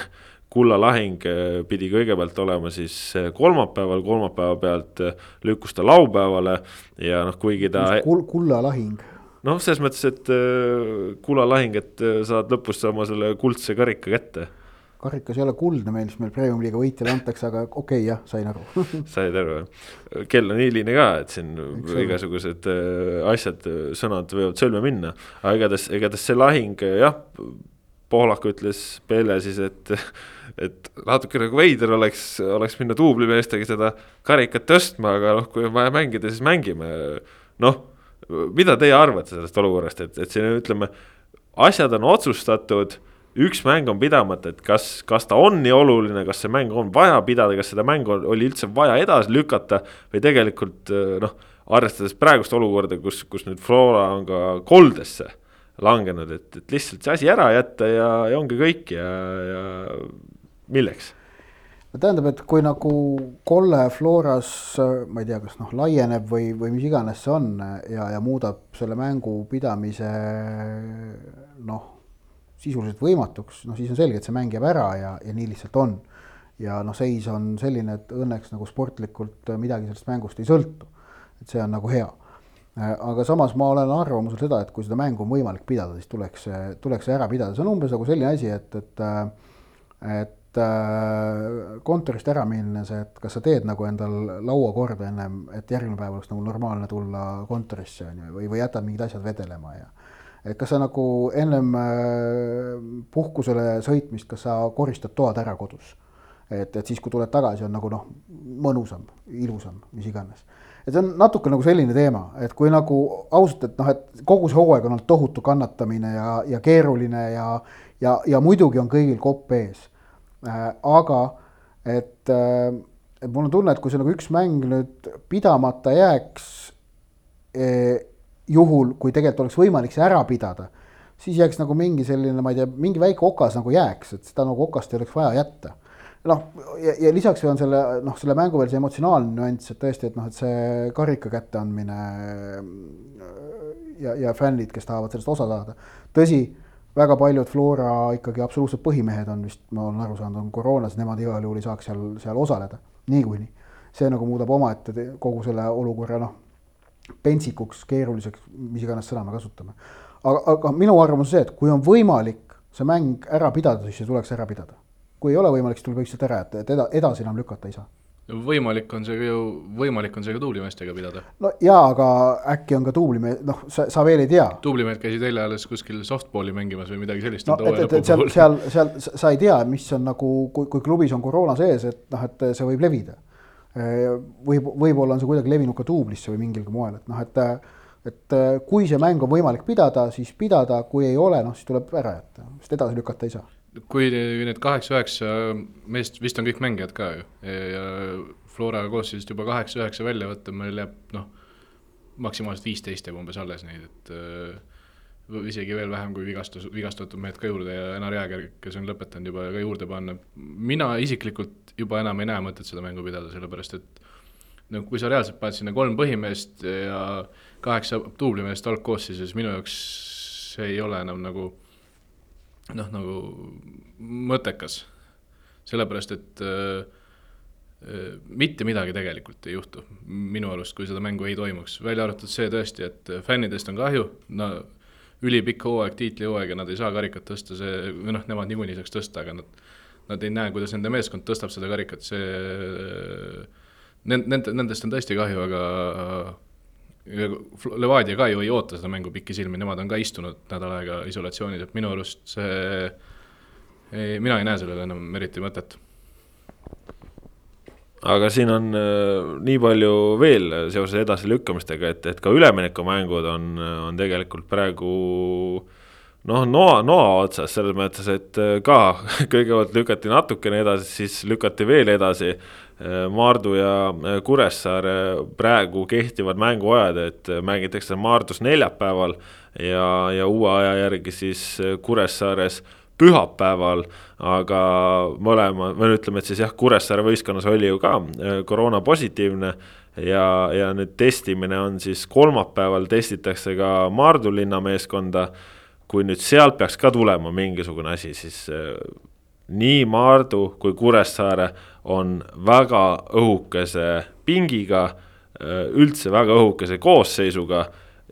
kulla lahing äh, pidi kõigepealt olema siis kolmapäeval, kolmapäeva pealt lükkus ta laupäevale ja noh, kuigi ta. Kul-, kulla lahing noh, selles mõttes, et kulla lahing, et saad lõpus oma selle kuldse karika kätte karikas ei ole kuldne meil, mis meil premium-liiga võitjale antakse, aga okei okay,, jah, sain aru <laughs> said aru, jah. kell on hiline ka, et siin Eks igasugused äh, asjad, sõnad võivad sõlme minna, aga igatahes, igatahes see lahing jah, Pohlak ütles Pele siis, et, et natuke nagu veider oleks, oleks minna duublimeestega seda karikat tõstma, aga noh, kui on vaja mängida, siis mängime. noh, mida teie arvate sellest olukorrast, et, et siin ütleme, asjad on otsustatud üks mäng on pidamata, et kas, kas ta on nii oluline, kas see mäng on vaja pidada, kas seda mängu oli üldse vaja edasi lükata või tegelikult noh, arvestades praegust olukorda, kus, kus nüüd Flora on ka koldesse langenud, et, et lihtsalt see asi ära jätta ja, ja ongi kõik ja, ja milleks? no tähendab, et kui nagu kolle Floras, ma ei tea, kas noh, laieneb või, või mis iganes see on ja, ja muudab selle mängu pidamise noh, sisuliselt võimatuks, noh siis on selge, et see mäng jääb ära ja, ja nii lihtsalt on. ja noh, seis on selline, et õnneks nagu sportlikult midagi sellest mängust ei sõltu. et see on nagu hea Äh, aga samas ma olen arvamusel seda, et kui seda mängu on võimalik pidada, siis tuleks, tuleks see ära pidada, see on umbes nagu selline asi, et, et et äh, kontorist ära minnes, et kas sa teed nagu endal laua korda ennem, et järgmine päev oleks nagu normaalne tulla kontorisse on ju, või, või jätad mingid asjad vedelema ja et kas sa nagu ennem äh, puhkusele sõitmist, kas sa koristad toad ära kodus? et, et siis, kui tuled tagasi, on nagu noh, mõnusam, ilusam, mis iganes et see on natuke nagu selline teema, et kui nagu ausalt, et noh, et kogu see hooaeg on olnud tohutu kannatamine ja, ja keeruline ja, ja, ja muidugi on kõigil kopp ees äh,. aga et äh,, et mul on tunne, et kui see nagu üks mäng nüüd pidamata jääks eh,, juhul kui tegelikult oleks võimalik see ära pidada, siis jääks nagu mingi selline, ma ei tea, mingi väike okas nagu jääks, et seda nagu okast ei oleks vaja jätta noh, ja, ja lisaks on selle noh, selle mängu veel see emotsionaalne nüanss, et tõesti, et noh, et see karika kätteandmine ja, ja fännid, kes tahavad sellest osa saada. tõsi, väga paljud Flora ikkagi absoluutsed põhimehed on vist, ma olen aru saanud, on koroonas, nemad igal juhul ei saaks seal, seal osaleda, niikuinii. see nagu muudab omaette kogu selle olukorra noh, pentsikuks, keeruliseks, mis iganes sõna me kasutame. aga, aga minu arvamus on see, et kui on võimalik see mäng ära pidada, siis see tuleks ära pidada kui ei ole võimalik, siis tuleb lihtsalt ära jätta, et eda-, edasi enam lükata ei saa võimalik on see ju, võimalik on see ka tuublimeestega pidada. no jaa, aga äkki on ka tuublimees, noh, sa, sa veel ei tea. tuublimehed käisid eile alles kuskil softball'i mängimas või midagi sellist. no et, et, et seal, seal, seal sa ei tea, mis on nagu, kui, kui klubis on koroona sees, et noh, et see võib levida. Võib, võib-olla on see kuidagi levinud ka duublisse või mingilgi moel, et noh, et et kui see mäng on võimalik pidada, siis pidada, kui ei ole, noh siis tuleb ära jätta, sest edasi lükata ei saa. Kui need kaheksa-üheksa meest, vist on kõik mängijad ka ju, ja Flora koosseisust juba kaheksa-üheksa välja võtta, meil jääb noh, maksimaalselt viisteist jääb umbes alles neid, et äh, isegi veel vähem kui vigastus, vigastatud mehed ka juurde ja Enar Jääger, kes on lõpetanud juba ka juurde panna. mina isiklikult juba enam ei näe mõtet seda mängu pidada, sellepärast et no kui sa reaalselt paned sinna kolm põhimeest ja kaheksa duublimeest algkoosseisus, minu jaoks see ei ole enam nagu noh, nagu mõttekas. sellepärast, et äh, äh, mitte midagi tegelikult ei juhtu minu arust, kui seda mängu ei toimuks, välja arvatud see tõesti, et fännidest on kahju, no ülipikk hooaeg, tiitlihooaeg ja nad ei saa karikat tõsta, see, või noh, nemad niikuinii saaks tõsta, aga nad, nad ei näe, kuidas nende meeskond tõstab seda karikat, see, nend-, nend-, nendest on tõesti kahju, aga Levadia ka ju ei oota seda mängu pikisilmi, nemad on ka istunud nädal aega isolatsioonis, et minu arust see, mina ei näe sellele enam eriti mõtet. Aga siin on äh, nii palju veel seoses edasilükkamistega, et, et ka üleminekumängud on, on tegelikult praegu noh, noa, noa otsas selles mõttes, et äh, ka <laughs> kõigepealt lükati natukene edasi, siis lükati veel edasi Äh, Maardu ja Kuressaare praegu kehtivad mänguajad, et mängitakse Maardus neljapäeval ja, ja uue aja järgi siis Kuressaares pühapäeval, aga mõlema, või ütleme, et siis jah, Kuressaare võistkonnas oli ju ka koroona positiivne ja, ja nüüd testimine on siis kolmapäeval, testitakse ka Maardu linna meeskonda. kui nüüd sealt peaks ka tulema mingisugune asi, siis nii Maardu kui Kuressaare on väga õhukese pingiga, äh, üldse väga õhukese koosseisuga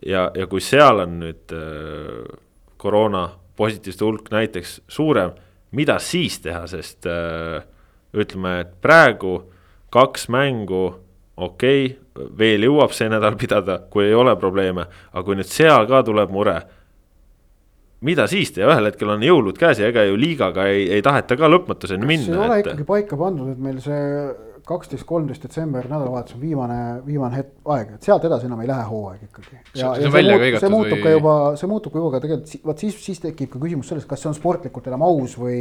ja, ja kui seal on nüüd äh, koroona positiivsete hulk näiteks suurem, mida siis teha, sest äh, ütleme, et praegu kaks mängu, okei okay,, veel jõuab see nädal pidada, kui ei ole probleeme, aga kui nüüd seal ka tuleb mure mida siis teha, ühel hetkel on jõulud käes ja ega ju liigaga ei, ei taheta ka lõpmatuseni minna. see ei ole et... ikkagi paika pandud, et meil see kaksteist, kolmteist detsember nädalavahetus on viimane, viimane hetk, aeg, et sealt edasi enam ei lähe hooaeg ikkagi. ja, ja see, muut, see muutub või... ka juba, see muutub juba ka tegelikult, vot siis, siis tekib ka küsimus sellest, kas see on sportlikult enam aus või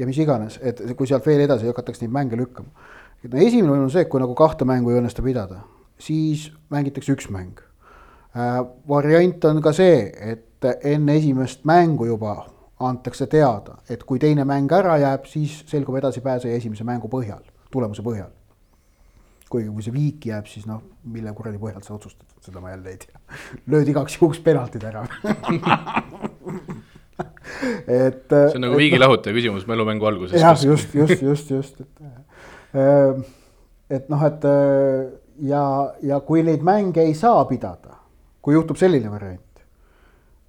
ja mis iganes, et kui sealt veel edasi hakatakse neid mänge lükkama. et no esimene on see, et kui nagu kahte mängu ei õnnestu pidada, siis mängitakse üks mäng äh,. variant on ka see, et enne esimest mängu juba antakse teada, et kui teine mäng ära jääb, siis selgub edasipääseja esimese mängu põhjal, tulemuse põhjal. kuigi kui see viik jääb, siis noh, mille kuradi põhjal sa otsustad, seda ma jälle ei tea. <laughs> lööd igaks juhuks penaltid ära <laughs> et. see on nagu viigilahutaja küsimus mälumängu alguses. jah, just, just, just, just, et. et noh, et ja, ja kui neid mänge ei saa pidada, kui juhtub selline variant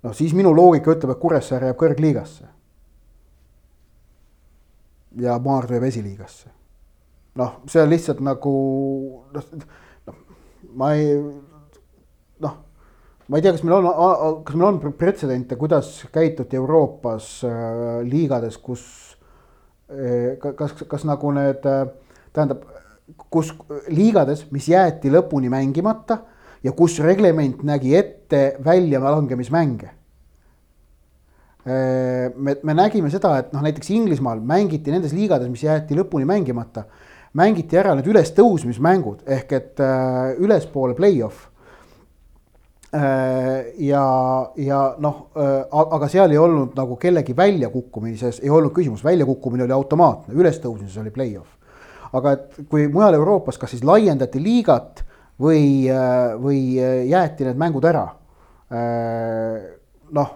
noh, siis minu loogika ütleb, et Kuressaare jääb kõrgliigasse. ja Maardu jääb esiliigasse. Noh, see on lihtsalt nagu noh, noh, ma ei noh, ma ei tea, kas meil on, kas meil on pretsedente, kuidas käituti Euroopas äh, liigades, kus äh, kas, kas nagu need äh, tähendab, kus liigades, mis jäeti lõpuni mängimata ja kus reglement nägi ette väljalangemismänge. Äh, me, me nägime seda, et noh, näiteks Inglismaal mängiti nendes liigades, mis jäeti lõpuni mängimata, mängiti ära need ülestõusmismängud ehk et äh, ülespoole play-off äh,. ja, ja noh äh,, aga seal ei olnud nagu kellegi väljakukkumises, ei olnud küsimus, väljakukkumine oli automaatne, ülestõusmises oli play-off. aga et kui mujal Euroopas, kas siis laiendati liigat või, äh, või äh, jäeti need mängud ära. Äh, noh,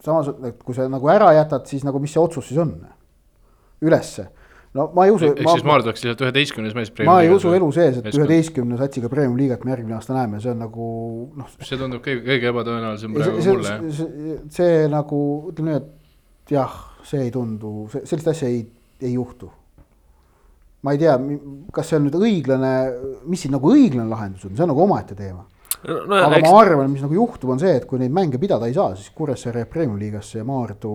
samas, et kui sa nagu ära jätad, siis nagu mis see otsus siis on? ülesse no ma ei usu. ehk siis Maardu oleks lihtsalt üheteistkümnes mees. ma ei usu elu sees, et üheteistkümne satsiga premium liigat me järgmine aasta näeme, see on nagu noh. see tundub kõige, kõige ebatõenäolisem praegu see, mulle. See, see nagu ütleme nii, et jah, see ei tundu, sellist asja ei, ei juhtu ma ei tea, kas see on nüüd õiglane, mis siin nagu õiglane lahendus on, see on nagu omaette teema no,. Aga eks... ma arvan, mis nagu juhtub, on see, et kui neid mänge pidada ei saa, siis Kuressaare jääb Premiumi liigasse ja Maardu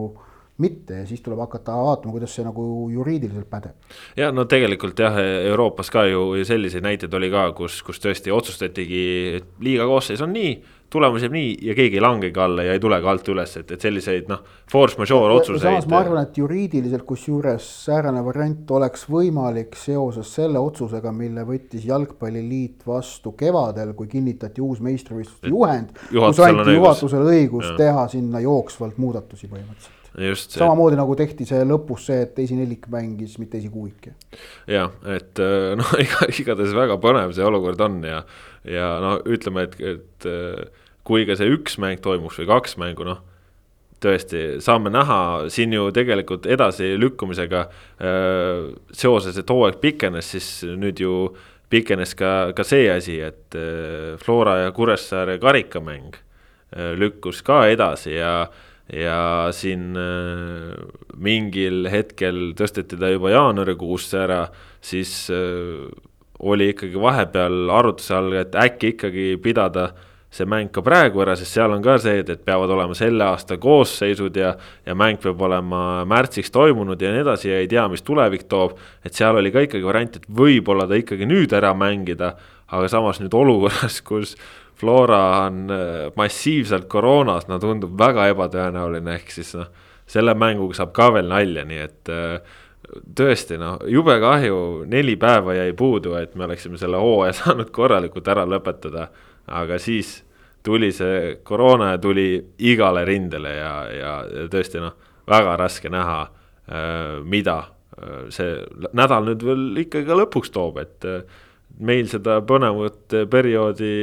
mitte ja siis tuleb hakata vaatama, kuidas see nagu juriidiliselt pädeb. ja no tegelikult jah, Euroopas ka ju selliseid näiteid oli ka, kus, kus tõesti otsustatigi, et liiga koosseis on nii tulemus jääb nii ja keegi ei langegi alla ja ei tule ka alt üles, et, et selliseid noh, force majeure otsuseid. samas ma arvan, et juriidiliselt, kusjuures säärane variant oleks võimalik seoses selle otsusega, mille võttis Jalgpalliliit vastu kevadel, kui kinnitati uus meistrivõistluste juhend. kus anti juhatusele õigus ja. teha sinna jooksvalt muudatusi põhimõtteliselt just. samamoodi nagu tehti see lõpus see, et esinelik mängis, mitte esikuuik. ja et <laughs> noh, iga, igatahes väga põnev see olukord on ja, ja no ütleme, et, et kui ka see üks mäng toimuks või kaks mängu, noh tõesti, saame näha siin ju tegelikult edasilükkumisega äh, seoses, et hooaeg pikenes, siis nüüd ju pikenes ka, ka see asi, et äh, Flora ja Kuressaare karikamäng äh, lükkus ka edasi ja ja siin äh, mingil hetkel tõsteti ta juba jaanuarikuusse ära, siis äh, oli ikkagi vahepeal arutluse all, et äkki ikkagi pidada see mäng ka praegu ära, sest seal on ka see, et, et peavad olema selle aasta koosseisud ja, ja mäng peab olema märtsiks toimunud ja nii edasi ja ei tea, mis tulevik toob. et seal oli ka ikkagi variant, et võib-olla ta ikkagi nüüd ära mängida, aga samas nüüd olukorras, kus Flora on äh, massiivselt koroonas, no tundub väga ebatõenäoline, ehk siis noh, selle mänguga saab ka veel nalja, nii et äh, tõesti noh, jube kahju, neli päeva jäi puudu, et me oleksime selle hooaja <laughs> saanud korralikult ära lõpetada, aga siis tuli see koroona ja tuli igale rindele ja, ja, tõesti noh, väga raske näha, äh, mida see nädal nüüd veel ikkagi ka lõpuks toob, et meil seda põnevat perioodi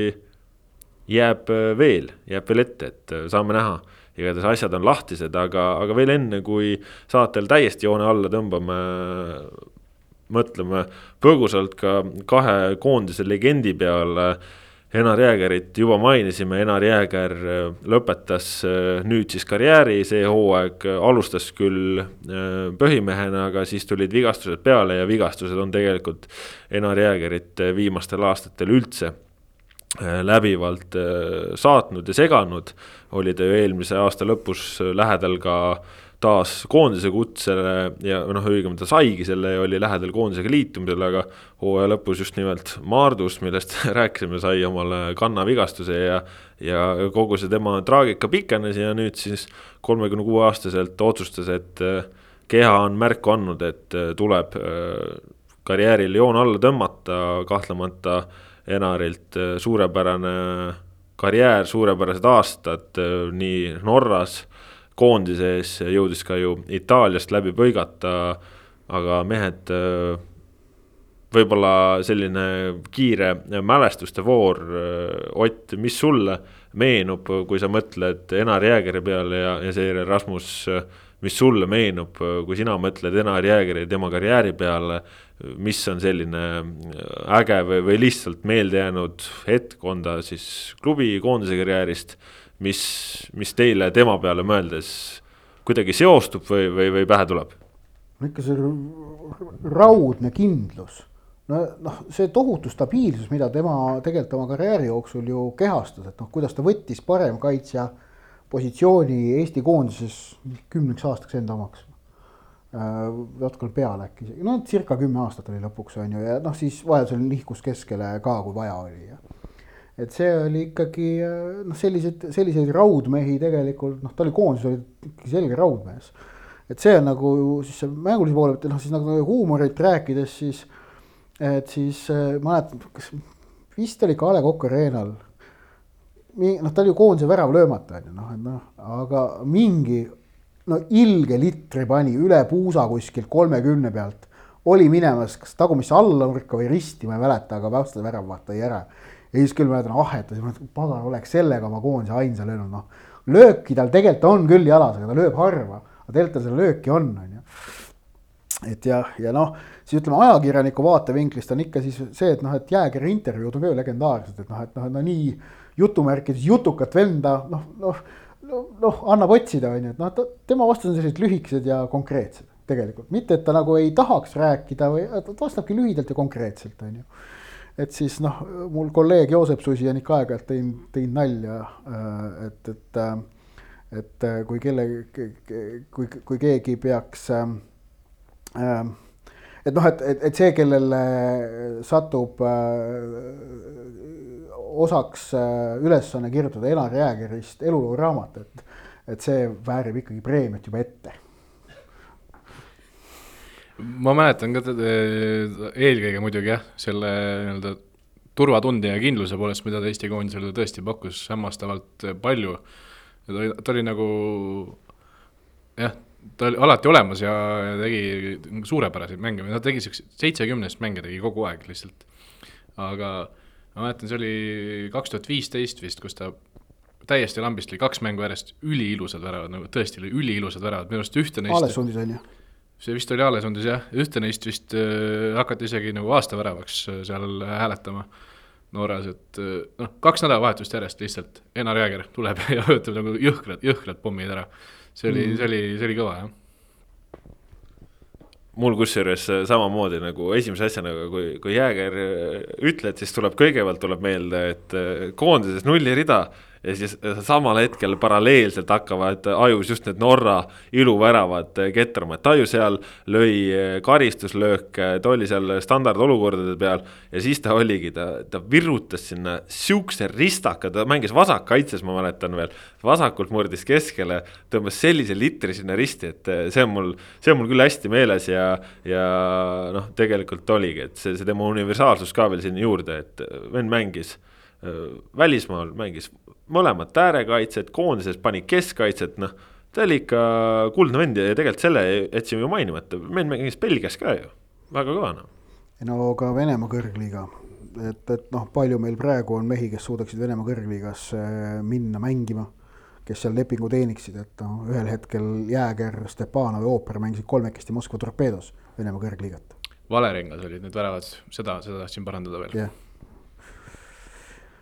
jääb äh, veel, jääb veel ette, et äh, saame näha. igatahes asjad on lahtised, aga, aga veel enne, kui saatel täiesti joone alla tõmbame, mõtleme põgusalt ka kahe koondise legendi peale. Enar Jäägerit juba mainisime, Enar Jääger lõpetas nüüd siis karjääri, see hooaeg alustas küll põhimehena, aga siis tulid vigastused peale ja vigastused on tegelikult Enar Jäägerit viimastel aastatel üldse läbivalt saatnud ja seganud. oli ta ju eelmise aasta lõpus lähedal ka taas koondise kutsele ja noh, õigemini ta saigi selle ja oli lähedal koondisega liitumisele, aga hooaja lõpus just nimelt Maardus, millest <laughs> rääkisime, sai omale kannavigastuse ja ja kogu see tema traagika pikenes ja nüüd siis kolmekümne kuue aastaselt otsustas, et äh, keha on märku andnud, et äh, tuleb äh, karjääril joon alla tõmmata, kahtlemata Enarilt suurepärane karjäär, suurepärased aastad nii Norras koondise ees, jõudis ka ju Itaaliast läbi põigata, aga mehed, äh, võib-olla selline kiire mälestuste voor, äh, Ott, mis sulle meenub, kui sa mõtled Enar Jäägeri peale ja, ja seejärel Rasmus, mis sulle meenub, kui sina mõtled Enar Jäägeri ja tema karjääri peale, mis on selline äge või, või lihtsalt meelde jäänud hetk, on ta siis klubi koondise karjäärist mis, mis teile tema peale mõeldes kuidagi seostub või, või, või pähe tuleb? no ikka see raudne kindlus, no noh, see tohutu stabiilsus, mida tema tegelikult oma karjääri jooksul ju kehastas, et noh, kuidas ta võttis paremkaitsja positsiooni Eesti koondises kümneks aastaks enda omaks äh, natukene peale äkki isegi, no circa kümme aastat oli lõpuks on ju ja noh, siis vajadusel nihkus keskele ka, kui vaja oli ja et see oli ikkagi noh, selliseid, selliseid raudmehi tegelikult noh, ta oli koondises oli ikkagi selge raudmees. et see on nagu siis see mängulise poole pealt ja noh, siis nagu huumorit rääkides, siis et siis äh, mäletan, kas vist oli Kalev Kokk Arenal. noh, ta oli ju koondise väravlöömata on ju noh, et noh, aga mingi no ilge litri pani üle puusa kuskilt kolmekümne pealt oli minemas kas tagumisse allanurka või risti, ma ei mäleta, aga vastase väravvaht tõi ära ja siis küll mäletan ahetas ja mõtlesin, pagan, oleks sellega oma koondise ainsa löönud, noh. lööki tal tegelikult on küll jalas, aga ta lööb harva, aga tegelikult tal seda lööki on, on ju. et jah, ja noh, siis ütleme ajakirjaniku vaatevinklist on ikka siis see, et noh, et jääkiri intervjuud on ka ju legendaarsed, et noh, et noh, no nii jutumärkides jutukat venda, noh, noh, noh, annab otsida, on ju, et noh, tema vastused on sellised lühikesed ja konkreetsed tegelikult, mitte et ta nagu ei tahaks rääkida või ta vastabki lühidalt ja konkreetselt, on ju. Et siis noh, mul kolleeg Joosep Susi on ikka aeg-ajalt teinud, teinud nalja, äh, et, et, äh, et äh, kui kelle, kui, kui keegi peaks äh, et noh, et, et, et see, kellele satub äh, osaks äh, ülesanne kirjutada Enar Jäägerist eluloo raamat, et, et see väärib ikkagi preemiat juba ette ma mäletan ka eelkõige muidugi jah, selle nii-öelda turvatunde ja kindluse poolest, mida ta Eesti koondisele tõesti pakkus hämmastavalt palju. ta oli, ta oli nagu jah, ta oli alati olemas ja, ja tegi suurepäraseid mänge, või noh, tegi siukse seitsekümnest mänge tegi kogu aeg lihtsalt. aga ma mäletan, see oli kaks tuhat viisteist vist, kus ta täiesti lambist lõi kaks mängu järjest üliilusad väravad, nagu tõesti üliilusad väravad, minu arust ühte neist. Alessandis on ju see vist oli Aalesundis jah, ühte neist vist äh, hakati isegi nagu aastaväravaks äh, seal hääletama Norras, et äh, noh, kaks nädalavahetust järjest lihtsalt Enar Jääger tuleb <laughs> ja võtab nagu jõhkrad, jõhkrad pommid ära. See oli mm., see oli, see oli kõva jah mul kusjuures samamoodi nagu esimese asjana, kui, kui Jääger ütled, siis tuleb kõigepealt tuleb meelde, et koondises nullirida ja siis samal hetkel paralleelselt hakkavad ajus just need Norra iluväravad ketrama, et Taju seal lõi karistuslööke, ta oli seal standardolukordade peal ja siis ta oligi, ta, ta virutas sinna siukse ristaka, ta mängis vasakkaitses, ma mäletan veel, vasakult murdis keskele, tõmbas sellise litri sinna risti, et see on mul, see on mul küll hästi meeles ja, ja noh, tegelikult oligi, et see, see tema universaalsus ka veel sinna juurde, et vend mängis välismaal mängis mõlemat äärekaitset, koondises pani keskkaitset, noh. ta oli ikka kuldne vend ja tegelikult selle jätsime ju mainimata, meil mängis Belgias ka ju, väga kõva noh. no ka Venemaa kõrgliiga, et, et noh, palju meil praegu on mehi, kes suudaksid Venemaa kõrgliigas minna mängima. kes seal lepingu teeniksid, et noh, ühel hetkel Jääger, Stepanov ja Ooper mängisid kolmekesti Moskva torpeedos Venemaa kõrgliigat. Valeringas olid need väravad, seda, seda tahtsin parandada veel. jah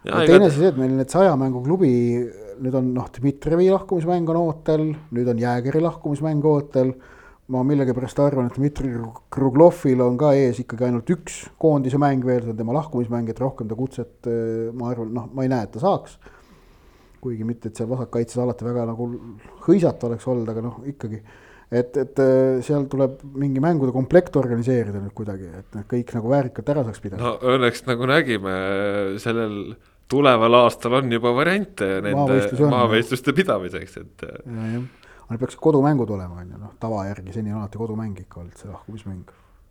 ja teine asi see, et meil need saja mängu klubi, nüüd on noh, Dmitrijevi lahkumismäng on ootel, nüüd on Jäägeri lahkumismäng ootel. ma millegipärast arvan, et Dmitri Kruglovil on ka ees ikkagi ainult üks koondise mäng veel, see on tema lahkumismäng, et rohkem ta kutset, ma arvan, noh, ma ei näe, et ta saaks. kuigi mitte, et seal vasakkaitses alati väga nagu hõisata oleks olnud, aga noh, ikkagi et, et seal tuleb mingi mängude komplekt organiseerida nüüd kuidagi, et need kõik nagu väärikalt ära saaks pidada. no õnneks nagu nägime sellel tuleval aastal on juba variante nende maavõistluste pidamiseks, et. ja, jah, aga peaksid kodumängud olema, on ju, noh, tava järgi seni on alati kodumäng ikka olnud see lahkumismäng.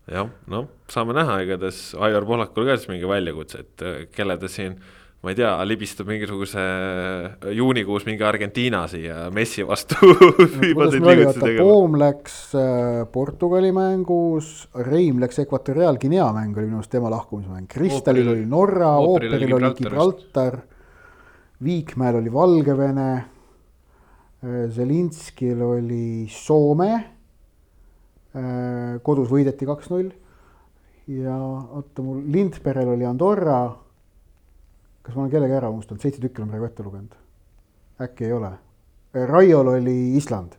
jah, noh, saame näha, igatahes Aivar Pohlakul ka siis mingi väljakutse, et kelle ta siin ma ei tea, libistab mingisuguse juunikuus mingi Argentiina siia Messi vastu <laughs> Poom läks äh, Portugali mängus, Reim läks Ekvatoriaalguinea mäng oli minu arust tema lahkumismäng, Kristalil oli Norra, Ooperil oli Gibraltar, Viikmäel oli Valgevene, äh, Zelinskil oli Soome, äh, kodus võideti kaks-null ja oota mul Lindberel oli Andorra kas ma olen kellegi ära unustanud, seitse tükki olen praegu ette lugenud. äkki ei ole. Raiol oli Island.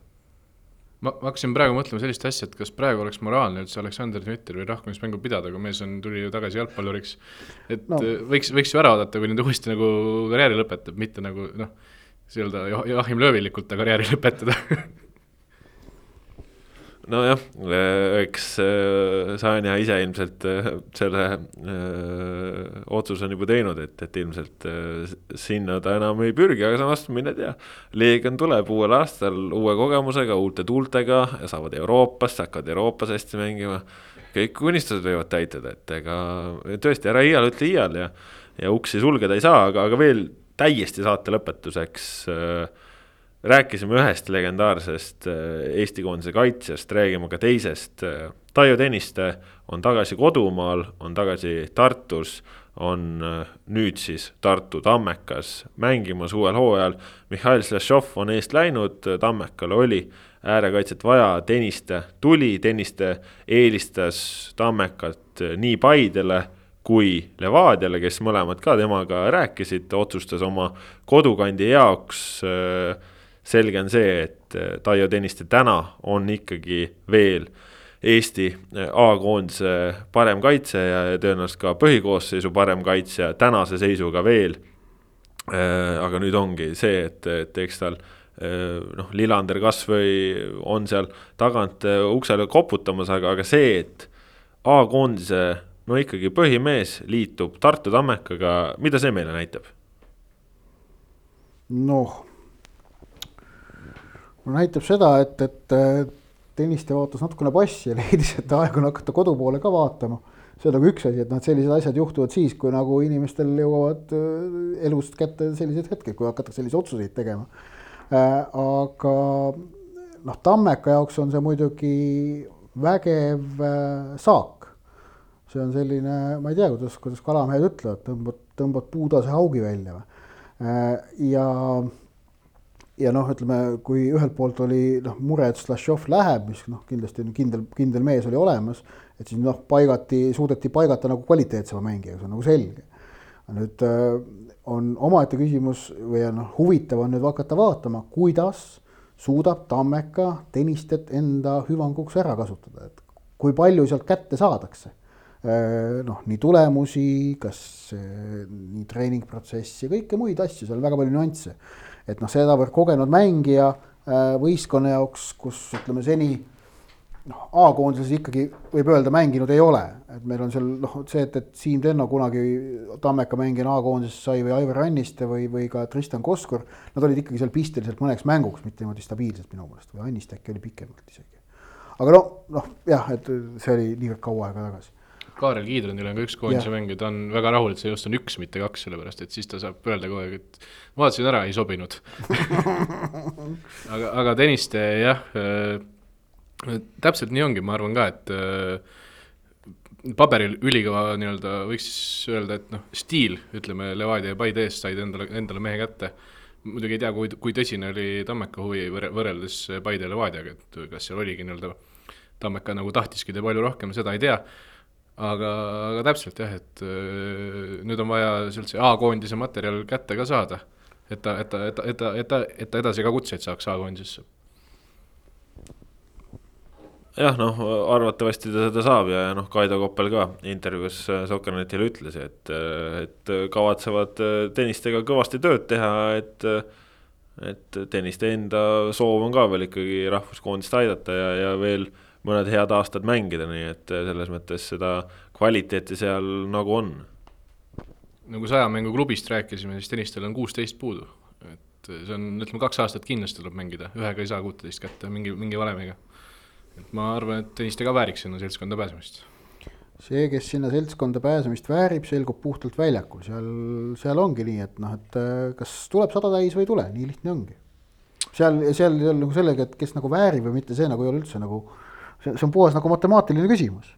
ma, hakkasin praegu mõtlema sellist asja, et kas praegu oleks moraalne üldse Aleksander Dmitrijevi rahvamismängu pidada, aga mees on, tuli ju tagasi jalgpalluriks. et no. võiks, võiks ju ära oodata, kui nüüd uuesti nagu karjääri lõpetab, mitte nagu noh, nii-öelda Joachim Löövilikult ta karjääri lõpetada <laughs> nojah, eks äh, Sanja ise ilmselt äh, selle öö, äh, otsuse on juba teinud, et, et ilmselt öö, sinna ta enam ei pürgi, aga samas mine tea. Leegion tuleb uuel aastal uue kogemusega, uute tuultega ja saavad Euroopasse, hakkavad Euroopas hästi mängima. kõik unistused võivad täituda, et ega tõesti, ära iial ütle iial ja, ja uksi sulgeda ei saa, aga, aga veel täiesti saate lõpetuseks öö, rääkisime ühest legendaarsest äh, Eesti koondise kaitsjast, räägime ka teisest. Taio Tõniste on tagasi kodumaal, on tagasi Tartus, on äh, nüüd siis Tartu Tammekas mängimas uuel hooajal. Mihhail Slašov on eest läinud, Tammekal oli äärekaitset vaja, Tõniste tuli, Tõniste eelistas Tammekat nii Paidele kui Levadiale, kes mõlemad ka temaga rääkisid, otsustas oma kodukandi jaoks äh, selge on see, et äh, Taio Tõniste täna on ikkagi veel Eesti äh, A-koondise parem kaitsja ja tõenäoliselt ka põhikoosseisu parem kaitsja tänase seisuga veel. Äh, aga nüüd ongi see, et, et eks tal noh, Lillander kasvõi on seal tagant uksele koputamas, aga, aga see, et A-koondise no ikkagi põhimees liitub Tartu Tammekaga, mida see meile näitab? noh no näitab seda, et, et Tõniste vaatas natukene passi ja <laughs> leidis, et aeg on hakata kodu poole ka vaatama. see on nagu üks asi, et noh, et sellised asjad juhtuvad siis, kui nagu inimestel jõuavad äh, elust kätte sellised hetked, kui hakatakse selliseid otsuseid tegema. Äh, aga noh, Tammeka jaoks on see muidugi vägev äh, saak. see on selline, ma ei tea, kuidas, kuidas kalamehed ütlevad, tõmbad, tõmbad puudase haugi välja või. ja ja noh, ütleme, kui ühelt poolt oli noh, mure, et Slašov läheb, mis noh, kindlasti kindel, kindel mees oli olemas, et siis noh, paigati, suudeti paigata nagu kvaliteetsema mängija, see on nagu selge. nüüd äh, on omaette küsimus või noh, huvitav on nüüd hakata vaatama, kuidas suudab Tammeka Tõnistet enda hüvanguks ära kasutada, et kui palju sealt kätte saadakse äh, noh, nii tulemusi, kas äh, nii treeningprotsessi, kõike muid asju, seal on väga palju nüansse et noh, sedavõrd kogenud mängija äh, võistkonna jaoks, kus ütleme seni noh, A-koondises ikkagi võib öelda, mänginud ei ole, et meil on seal noh, see, et, et Siim Tenno kunagi Tammeka mängijana A-koondises sai või Aivar Anniste või, või ka Tristan Koskur, nad olid ikkagi seal pisteliselt mõneks mänguks, mitte niimoodi stabiilselt minu meelest või Anniste äkki oli pikemalt isegi. aga noh, noh jah, et see oli niivõrd kaua aega tagasi Kaarel Kiidronil on ka üks koondise mäng ja ta on väga rahul, et see just on üks, mitte kaks, sellepärast et siis ta saab öelda kogu aeg, et vaatasin ära, ei sobinud. <laughs> Aga, aga Tõniste jah äh,, täpselt nii ongi, ma arvan ka, et äh, paberil ülikõva nii-öelda võiks siis öelda, et noh, stiil, ütleme, Levadia ja Paide eest said endale, endale mehe kätte. muidugi ei tea, kui, kui tõsine oli Tammeka huvi võrreldes Paide ja Levadiaga, et kas seal oligi nii-öelda Tammeka nagu tahtiski teha palju rohkem, seda ei tea aga, aga täpselt jah, et öö, nüüd on vaja sealt see A-koondise materjal kätte ka saada. et ta, et ta, et ta, et ta, et ta, et ta edasi ka kutseid saaks A-koondisesse jah, noh, arvatavasti ta seda saab ja noh, Kaido Koppel ka intervjuus Sokkernetile ütles, et, et kavatsevad tennistega kõvasti tööd teha, et et tenniste enda soov on ka veel ikkagi rahvuskoondist aidata ja, ja veel mõned head aastad mängida, nii et selles mõttes seda kvaliteeti seal nagu on. nagu saja mängu klubist rääkisime, siis tennistel on kuusteist puudu, et see on, ütleme kaks aastat kindlasti tuleb mängida, ühega ei saa kuuteist kätte mingi, mingi valemiga et ma arvan, et Tõniste ka vääriks sinna seltskonda pääsemist. see, kes sinna seltskonda pääsemist väärib, selgub puhtalt väljakul, seal, seal ongi nii, et noh, et äh, kas tuleb sada täis või ei tule, nii lihtne ongi. seal, seal ei ole nagu sellega, et kes nagu väärib või mitte, see nagu ei ole üldse nagu, see, see on puhas nagu matemaatiline küsimus.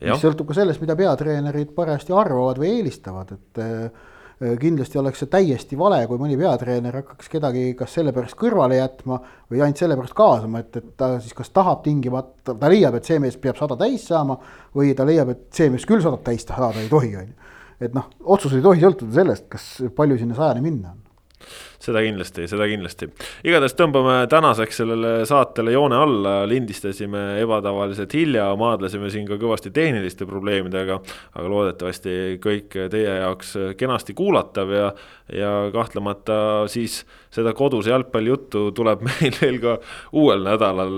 mis sõltub ka sellest, mida peatreenerid parajasti arvavad või eelistavad, et äh, kindlasti oleks see täiesti vale, kui mõni peatreener hakkaks kedagi kas sellepärast kõrvale jätma või ainult sellepärast kaasama, et, et ta siis kas tahab tingimata, ta leiab, et see mees peab sada täis saama või ta leiab, et see mees küll sadat täis saada ei tohi, on ju. et noh, otsus ei tohi sõltuda sellest, kas palju sinna sajani minna on seda kindlasti, seda kindlasti. igatahes tõmbame tänaseks sellele saatele joone alla, lindistasime ebatavaliselt hilja, maadlesime siin ka kõvasti tehniliste probleemidega, aga loodetavasti kõik teie jaoks kenasti kuulatav ja, ja kahtlemata siis seda koduse jalgpallijuttu tuleb <laughs> meil veel ka uuel nädalal.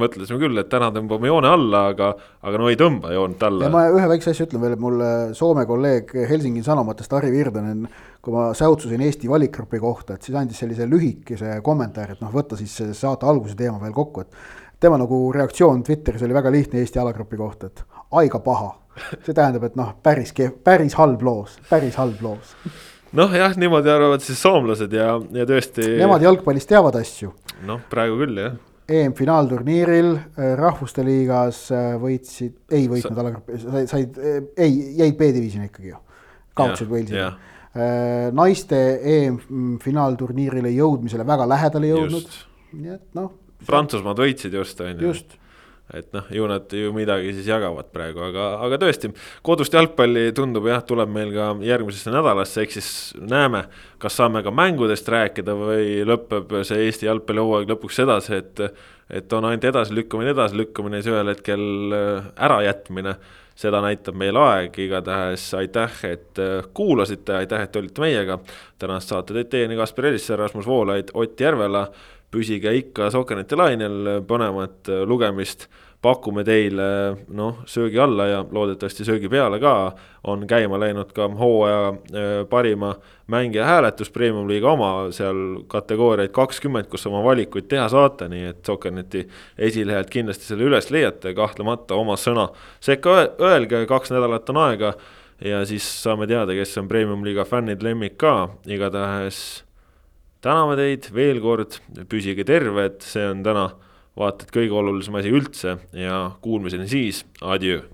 mõtlesime küll, et täna tõmbame joone alla, aga, aga no ei tõmba joont alla. ja ma ühe väikse asja ütlen veel, et mul Soome kolleeg Helsingi Sanomatest Harri Virdanen kui ma säutsusin Eesti valikgrupi kohta, et siis andis sellise lühikese kommentaari, et noh, võtta siis saate alguse teema veel kokku, et tema nagu reaktsioon Twitteris oli väga lihtne Eesti alagrupi kohta, et aiga paha. see tähendab, et noh, päris kehv, päris halb loos, päris halb loos. noh, jah, niimoodi arvavad siis soomlased ja, ja tõesti. Nemad jalgpallis teavad asju. noh, praegu küll jah EM-finaalturniiril äh, Rahvuste Liigas äh, võitsid, ei võitnud Sa... alagrupi, said, said, ei, jäid B-divisjoni ikkagi ju. kaotasid Walesile Äh, naiste EM-finaalturniirile jõudmisele väga lähedale jõudnud, nii et noh. Prantsusmaad võitsid just, on ju. et noh, ju nad ju midagi siis jagavad praegu, aga, aga tõesti, kodust jalgpalli tundub jah, tuleb meil ka järgmisesse nädalasse, ehk siis näeme, kas saame ka mängudest rääkida või lõpeb see Eesti jalgpallihooaeg lõpuks sedasi, et et on ainult edasilükkamine, edasilükkamine, siis ühel hetkel ärajätmine seda näitab meil aeg, igatahes aitäh, et äh, kuulasite, aitäh, et olite meiega. tänast saate tõid teieni Kaspar Elisser, Rasmus Voolaid, Ott Järvela. püsige ikka Sokkerneti lainel, põnevat äh, lugemist pakume teile noh, söögi alla ja loodetavasti söögi peale ka, on käima läinud ka hooaja äh, parima mängija hääletus, Premium-liiga oma, seal kategooriaid kakskümmend, kus oma valikuid teha saate, nii et Sokkerneti esilehelt kindlasti selle üles leiate, kahtlemata oma sõna sekka öelge, kaks nädalat on aega ja siis saame teada, kes on Premium-liiga fännid lemmik ka, igatahes täname teid veel kord, püsige terved, see on täna vaata et kõige olulisem asi üldse ja kuulmiseni siis, adjöö